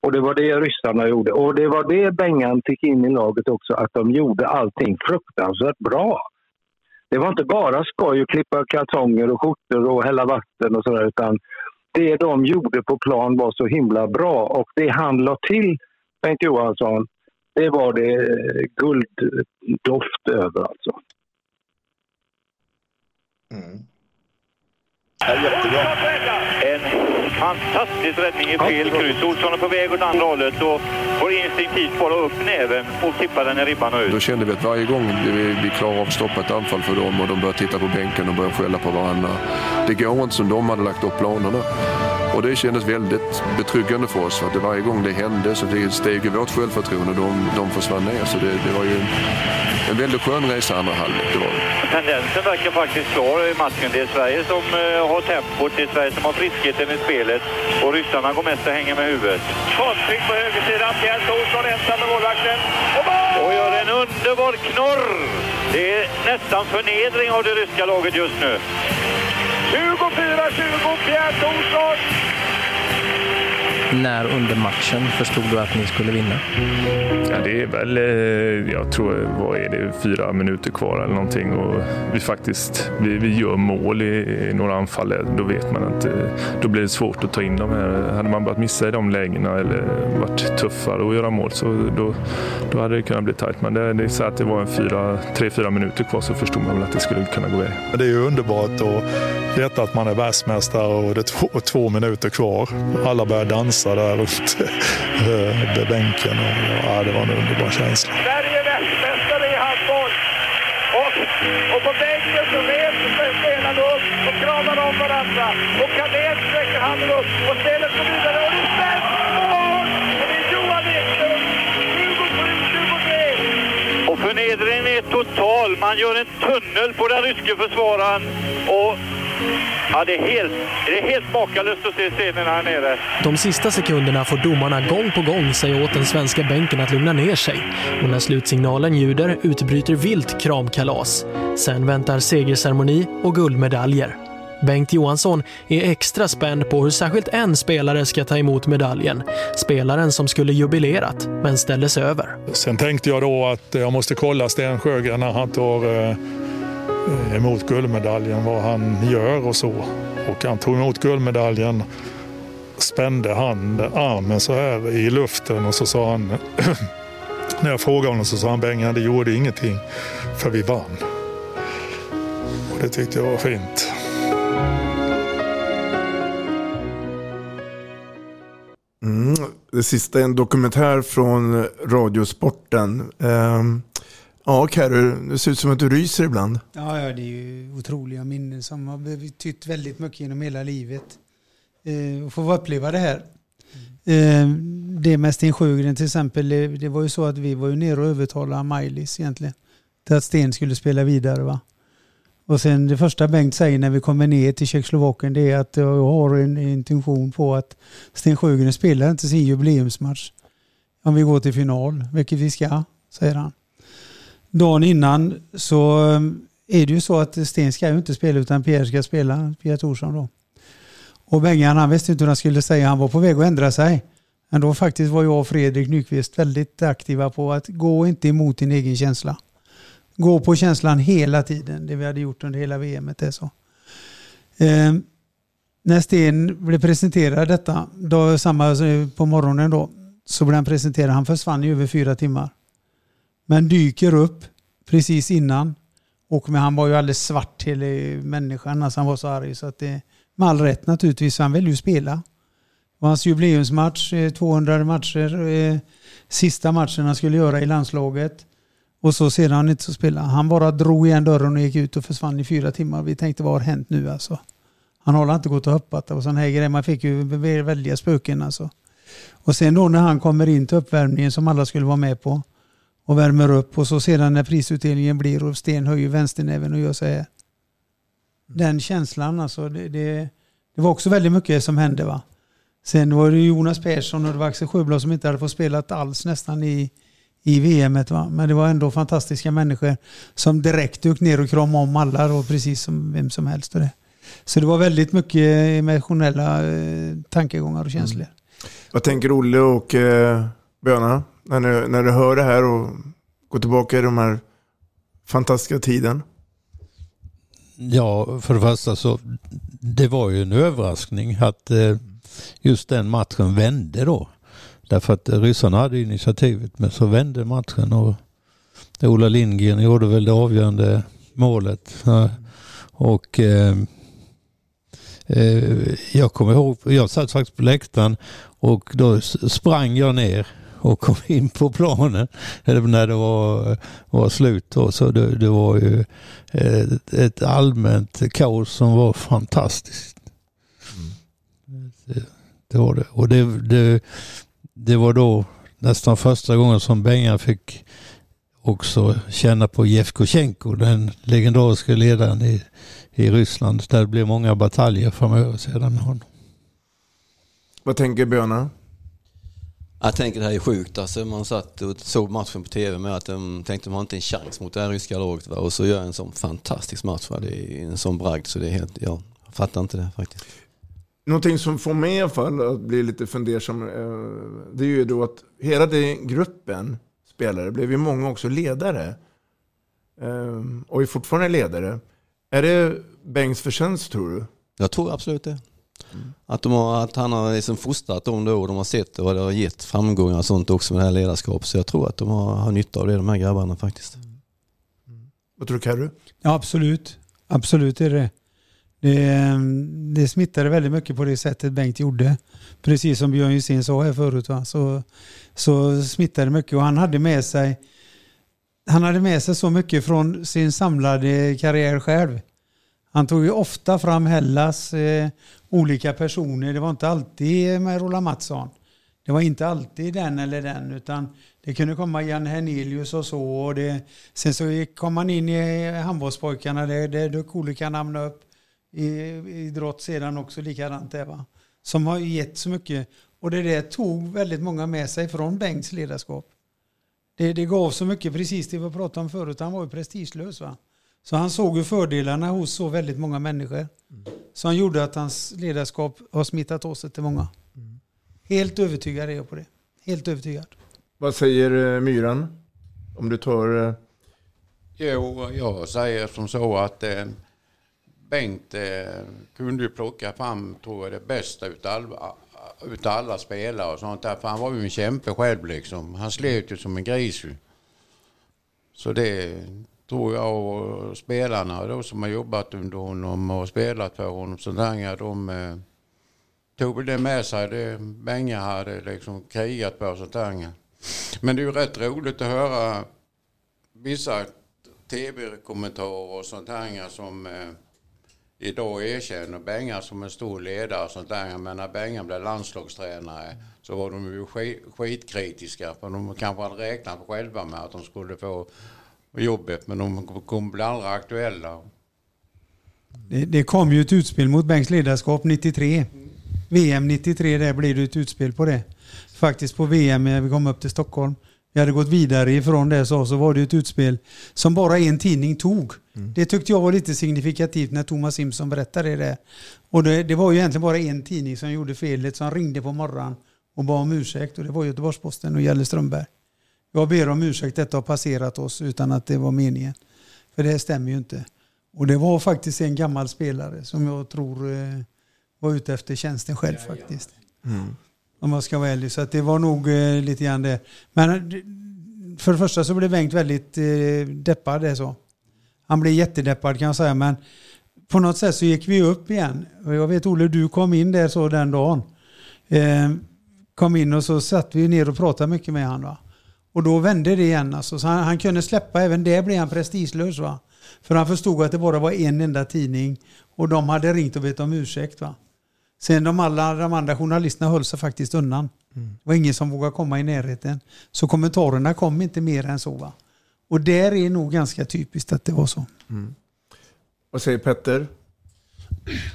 Och det var det ryssarna gjorde. Och det var det Bengan fick in i laget också, att de gjorde allting fruktansvärt bra. Det var inte bara skoj att klippa kartonger och skjortor och hälla vatten och sådär utan det de gjorde på plan var så himla bra och det han la till, Bengt Johansson, det var det gulddoft över alltså. Mm. Ja, jättebra. En fantastisk räddning i fel kryss. Olsson är på väg åt andra hållet och får instinktivt bara upp näven och tippa den i ribban och ut. Då kände vi att varje gång vi, vi klarar av att stoppa ett anfall för dem och de börjar titta på bänken och börjar skälla på varandra. Det går inte som de hade lagt upp planerna. Och det kändes väldigt betryggande för oss. För att varje gång det hände så det steg ju vårt självförtroende och de, de försvann ner. Så det, det var ju en väldigt skön resa andra halvlek. Det var Tendensen verkar faktiskt klar i matchen. Det är Sverige som uh, har tempot, det är Sverige som har friskheten i spelet och ryssarna går mest och hänger med huvudet. Kontring på högersidan, Pierre Thorsson ensam med målvakten och, och gör en underbar knorr. Det är nästan förnedring av det ryska laget just nu. 24-20 Pierre Thorsson. När under matchen förstod du att ni skulle vinna? Ja, det är väl, eh, jag tror, vad är det, fyra minuter kvar eller någonting och vi faktiskt, vi, vi gör mål i, i några anfall. Då vet man att då blir det svårt att ta in de här. Hade man börjat missa i de lägena eller varit tuffare att göra mål så då, då hade det kunnat bli tajt. Men det, det är så att det var en fyra, tre, fyra minuter kvar så förstod man väl att det skulle kunna gå väg. Det är ju underbart att veta att man är världsmästare och det är två, två minuter kvar. Alla börjar dansa där runt eh, bänken. Och, ja, det var en underbar känsla. Sverige är världsmästare i handboll. Och, och på bänken så sig spelarna upp och kramar om varandra. Och Carlén sträcker handen upp och spelet går vidare. Och det är svenskt mål! Och det är Johan Ekström. 27-23. Och förnedringen är total. Man gör en tunnel på den ryske försvararen. Och Ja, det är helt, det är helt makalöst att se scenerna här nere. De sista sekunderna får domarna gång på gång säga åt den svenska bänken att lugna ner sig. Och när slutsignalen ljuder utbryter vilt kramkalas. Sen väntar segerceremoni och guldmedaljer. Bengt Johansson är extra spänd på hur särskilt en spelare ska ta emot medaljen. Spelaren som skulle jubilerat, men ställdes över. Sen tänkte jag då att jag måste kolla Sten Sjögren när han tar eh, Eh, emot guldmedaljen, vad han gör och så. Och han tog emot guldmedaljen, spände han armen så här i luften och så sa han, när jag frågade honom så sa han Bengan, det gjorde ingenting för vi vann. Och det tyckte jag var fint. Mm, det sista är en dokumentär från Radiosporten. Um, Ja, Carro, det ser ut som att du ryser ibland. Ja, ja det är ju otroliga minnen som har betytt väldigt mycket genom hela livet. Eh, att få uppleva det här. Eh, det med Sten Sjögren till exempel, det, det, var ju så att vi var ju nere och övertalade Maj-Lis egentligen. Till att Sten skulle spela vidare va. Och sen det första Bengt säger när vi kommer ner till Tjeckoslovakien det är att jag har en intention på att Sten Sjögren spelar inte sin jubileumsmatch. Om vi går till final, vilket vi ska, säger han. Dagen innan så ehm, är det ju så att Sten ska ju inte spela utan Pierre ska spela, Pierre Thorsson då. Och Bengan han visste inte hur han skulle säga, han var på väg att ändra sig. Men då faktiskt var jag och Fredrik Nyqvist väldigt aktiva på att gå inte emot din egen känsla. Gå på känslan hela tiden, det vi hade gjort under hela VM. Det så. Eh, när Sten blev presenterad detta, då, samma alltså, på morgonen då, så blev han presenterad, han försvann i över fyra timmar. Men dyker upp precis innan. Och men han var ju alldeles svart till eh, människan, alltså han var så arg. Så att det, med all rätt naturligtvis, han ville ju spela. Och hans jubileumsmatch, eh, 200 matcher, eh, sista matchen han skulle göra i landslaget. Och så sedan han inte så spela. Han bara drog igen dörren och gick ut och försvann i fyra timmar. Vi tänkte vad har hänt nu alltså? Han har inte gått och hoppat och sån här grejer. Man fick ju väldiga spöken alltså. Och sen då när han kommer in till uppvärmningen som alla skulle vara med på och värmer upp och så sedan när prisutdelningen blir och Sten höjer vänsternäven och gör så här. Den känslan alltså, det, det, det, var också väldigt mycket som hände va. Sen var det Jonas Persson och det var Axel Sjöblad som inte hade fått spela alls nästan i, i VM. Va? Men det var ändå fantastiska människor som direkt dök ner och kramade om alla då, precis som vem som helst. Och det. Så det var väldigt mycket emotionella eh, tankegångar och känslor. Mm. Vad tänker Olle och eh, Böna? När du, när du hör det här och går tillbaka i de här fantastiska tiden? Ja, för det första så det var ju en överraskning att eh, just den matchen vände då. Därför att ryssarna hade initiativet men så vände matchen och Ola Lindgren gjorde väl det avgörande målet. Och eh, eh, jag kommer ihåg, jag satt faktiskt på läktaren och då sprang jag ner och kom in på planen eller när det var, var slut. Då, så det, det var ju ett, ett, allmänt kaos som var fantastiskt. Mm. Det, det, var det. Och det, det, det var då nästan första gången som Bengan fick också känna på Jevtusjenko, den legendariska ledaren i, i Ryssland. Där det blev många bataljer framöver sedan med honom. Vad tänker Björna? Jag tänker det här är sjukt. Alltså, man satt och såg matchen på tv med att de tänkte att de har inte en chans mot det här ryska laget. Va? Och så gör en sån fantastisk match. Va? Det är en sån bragd så det är helt, ja, jag fattar inte det faktiskt. Någonting som får mig i alla fall att bli lite fundersam, eh, det är ju då att hela den gruppen spelare blev ju många också ledare. Eh, Och är fortfarande ledare. Är det Bengts förtjänst tror du? Jag tror absolut det. Att, de har, att han har liksom fostrat dem då och de har sett vad det har gett framgångar och sånt också med det här ledarskapet. Så jag tror att de har, har nytta av det, de här grabbarna faktiskt. Vad tror du Carro? Ja, absolut. Absolut är det det. Det smittade väldigt mycket på det sättet Bengt gjorde. Precis som Björn Jussin sa här förut. Va? Så, så smittade det mycket och han hade med sig han hade med sig så mycket från sin samlade karriär själv. Han tog ju ofta fram Hellas eh, olika personer. Det var inte alltid med Roland Mattsson. Det var inte alltid den eller den utan det kunde komma Jan Hernelius och så. Och det, sen så kom han in i handbollspojkarna. Det, det dök olika namn upp. I, idrott sedan också likadant där, va. Som har gett så mycket. Och det där tog väldigt många med sig från Bengts ledarskap. Det, det gav så mycket, precis det vi pratade om förut. Han var ju prestigelös va. Så han såg ju fördelarna hos så väldigt många människor. Så han gjorde att hans ledarskap har smittat av sig till många. Helt övertygad är jag på det. Helt övertygad. Vad säger eh, Myran? Om du tar... eh, Jo, jag säger som så att eh, Bengt eh, kunde ju plocka fram, tror jag, det bästa utav alla, utav alla spelare och sånt där. För han var ju en kämpe själv liksom. Han slet ju som en gris ju. Så det tror jag och spelarna då som har jobbat under honom och spelat för honom, så där, de eh, tog väl det med sig. Det Benga hade liksom krigat på sånt där. Men det är ju rätt roligt att höra vissa tv-kommentarer och sånt här som eh, idag erkänner Benga som en stor ledare och sånt där. Men när Benga blev landslagstränare så var de ju skitkritiska. För de kanske hade räknat själva med att de skulle få jobbet men de kom bli aldrig aktuella. Det, det kom ju ett utspel mot Bengts ledarskap 93. VM 93, där blev det ett utspel på det. Faktiskt på VM när vi kom upp till Stockholm. Vi hade gått vidare ifrån det så, så var det ett utspel som bara en tidning tog. Det tyckte jag var lite signifikativt när Thomas Simpson berättade det. Och det, det var ju egentligen bara en tidning som gjorde felet, som ringde på morgonen och bad om ursäkt. Och det var Göteborgs-Posten och Gälle Strömberg. Jag ber om ursäkt, detta har passerat oss utan att det var meningen. För det stämmer ju inte. Och det var faktiskt en gammal spelare som jag tror eh, var ute efter tjänsten själv faktiskt. Mm. Om jag ska vara ärlig. Så att det var nog eh, lite grann det. Men eh, för det första så blev Bengt väldigt eh, deppad. Det så. Han blev jättedeppad kan jag säga. Men på något sätt så gick vi upp igen. Och jag vet Olle, du kom in där så den dagen. Eh, kom in och så satt vi ner och pratade mycket med honom. Och då vände det igen. Alltså. Så han, han kunde släppa, även det blev han prestigelös. Va? För han förstod att det bara var en enda tidning. Och de hade ringt och bett om ursäkt. Va? Sen de, alla, de andra journalisterna höll sig faktiskt undan. Det var ingen som vågade komma i närheten. Så kommentarerna kom inte mer än så. Va? Och där är nog ganska typiskt att det var så. Vad säger Petter?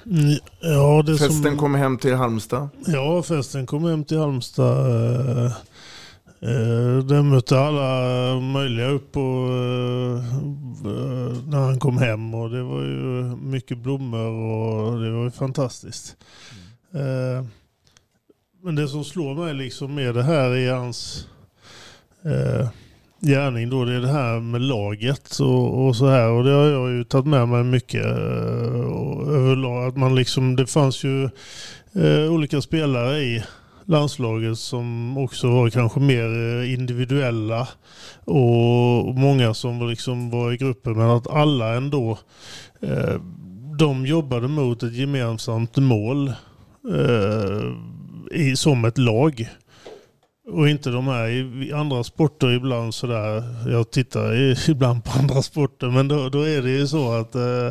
Mm, Ja, det Festen som... kom hem till Halmstad. Ja, festen kom hem till Halmstad. Eh, Den mötte alla möjliga upp och, eh, när han kom hem och det var ju mycket blommor och det var ju fantastiskt. Mm. Men det som slår mig liksom med det här i hans gärning då, det är det här med laget och, och så här. Och det har jag ju tagit med mig mycket och överlag. Att man liksom, det fanns ju olika spelare i landslaget som också var kanske mer eh, individuella och många som var liksom var i gruppen men att alla ändå eh, de jobbade mot ett gemensamt mål eh, i, som ett lag. Och inte de här i andra sporter ibland sådär. Jag tittar ibland på andra sporter men då, då är det ju så att eh,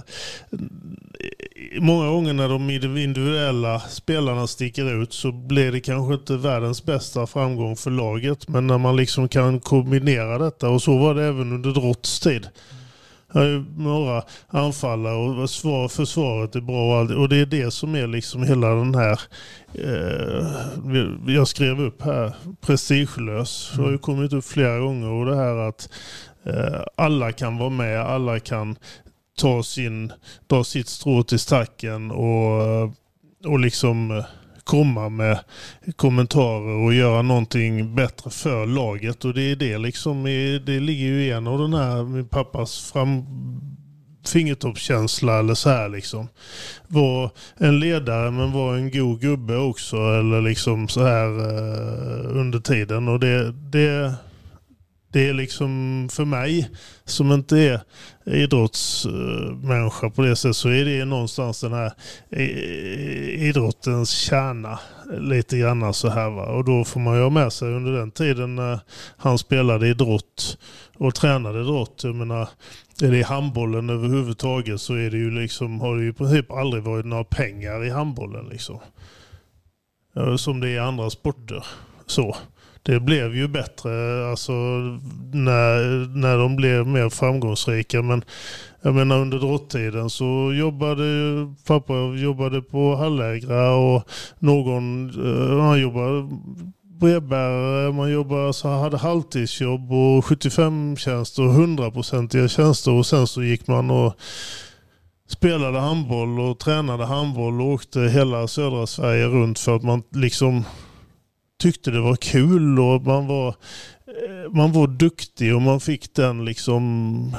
många gånger när de individuella spelarna sticker ut så blir det kanske inte världens bästa framgång för laget. Men när man liksom kan kombinera detta och så var det även under Drotts tid. Han är några anfallare och försvar, försvaret är bra och, det är det som är liksom hela den här, eh, jag skrev upp här, prestigelös. Det har ju kommit upp flera gånger och det här att eh, alla kan vara med, alla kan ta sin, dra sitt strå till stacken och, och liksom eh, komma med kommentarer och göra någonting bättre för laget. Och det är det liksom, det ligger ju i en av den här, min pappas fram fingertoppskänsla eller så här liksom. Var en ledare men var en god gubbe också eller liksom så här eh, under tiden. Och det, det, det är liksom för mig som inte är idrottsmänniska på det sättet så är det någonstans den här idrottens kärna lite grann så här va. Och då får man ju ha med sig under den tiden när han spelade idrott och tränade idrott. Jag menar, är det i handbollen överhuvudtaget så är det ju liksom, har det ju i princip aldrig varit några pengar i handbollen liksom. Som det är i andra sporter. Så det blev ju bättre alltså, när, när de blev mer framgångsrika. Men jag menar under drottiden så jobbade pappa jobbade på Hallägra och någon eh, han jobbade brevbärare, man jobbade, så hade halvtidsjobb och 75 tjänster och 100-procentiga tjänster och sen så gick man och spelade handboll och tränade handboll och åkte hela södra Sverige runt för att man liksom tyckte det var kul och man var, eh, man var duktig och man fick den liksom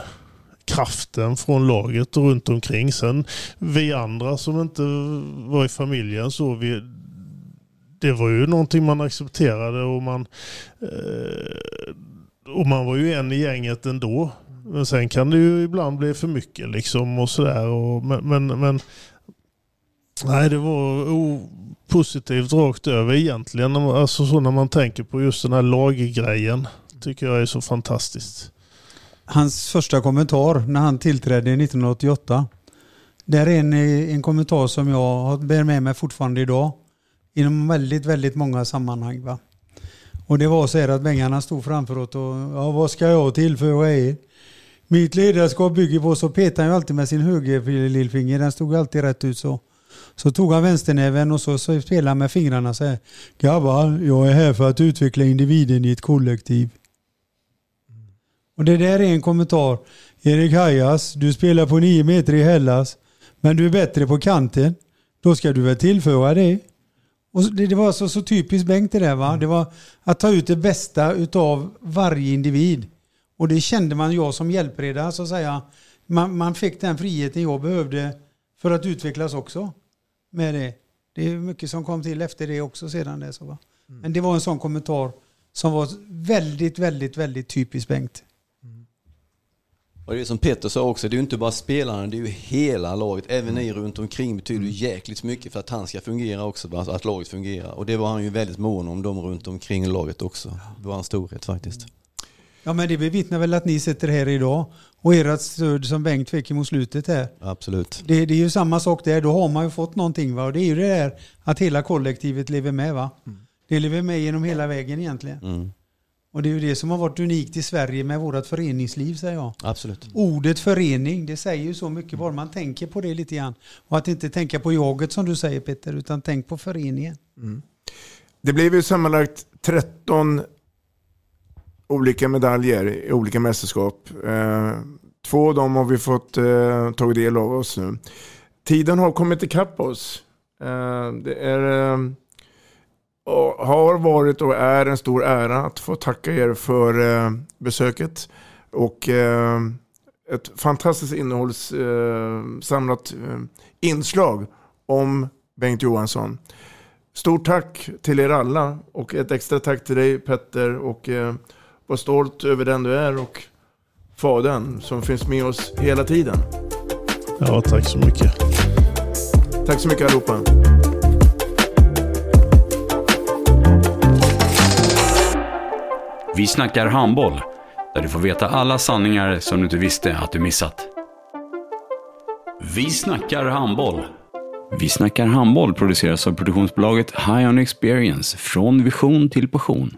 kraften från laget och runt omkring. Sen vi andra som inte var i familjen så vi, det var ju någonting man accepterade och man, eh, och man var ju en i gänget ändå. Men sen kan det ju ibland bli för mycket liksom och sådär. Men, men, men nej, det var positivt rakt över egentligen. Alltså så när man tänker på just den här laggrejen. Tycker jag är så fantastiskt. Hans första kommentar när han tillträdde 1988. Det är en, eh, en kommentar som jag bär med mig fortfarande idag. Inom väldigt, väldigt många sammanhang. Va? Och det var så här att Bengarna stod framför oss och ja, vad ska jag tillföra er? Mitt ledarskap bygger på så petade han ju alltid med sin höger lillfinger. Den stod alltid rätt ut så. Så tog han vänsternäven och så, så spelade han med fingrarna så här. Grabbar, jag är här för att utveckla individen i ett kollektiv. Och det där är en kommentar. Erik Hajas, du spelar på nio meter i Hellas, men du är bättre på kanten. Då ska du väl tillföra det. Och det, det var så, så typiskt Bengt det där va. Det var att ta ut det bästa utav varje individ. Och det kände man jag som hjälpreda så att säga. Man, man fick den friheten jag behövde för att utvecklas också med det. Det är mycket som kom till efter det också sedan dess. Va? Mm. Men det var en sån kommentar som var väldigt, väldigt, väldigt typiskt Bengt. Och det är som Peter sa också, det är ju inte bara spelarna, det är ju hela laget. Även mm. ni runt omkring betyder ju jäkligt mycket för att han ska fungera också, att laget fungerar. Och det var han ju väldigt mån om, de runt omkring laget också. Det var en storhet faktiskt. Ja men det bevittnar väl att ni sitter här idag och ert stöd som Bengt fick mot slutet här. Absolut. Det, det, är ju samma sak där, då har man ju fått någonting va. Och det är ju det där att hela kollektivet lever med va. Mm. Det lever med genom hela vägen egentligen. Mm. Och det är ju det som har varit unikt i Sverige med vårt föreningsliv säger jag. Absolut. Ordet förening, det säger ju så mycket bara man tänker på det lite grann. Och att inte tänka på jaget som du säger Peter, utan tänk på föreningen. Mm. Det blev ju sammanlagt 13 olika medaljer i olika mästerskap. Eh, två av dem har vi fått eh, tagit del av oss nu. Tiden har kommit ikapp oss. Eh, det är, eh, har varit och är en stor ära att få tacka er för eh, besöket. Och eh, ett fantastiskt innehållssamlat eh, eh, inslag om Bengt Johansson. Stort tack till er alla och ett extra tack till dig Petter och var stolt över den du är och fadern som finns med oss hela tiden. Ja, tack så mycket. Tack så mycket allihopa. Vi snackar handboll, där du får veta alla sanningar som du inte visste att du missat. Vi snackar handboll. Vi snackar handboll produceras av produktionsbolaget High On Experience, från vision till passion.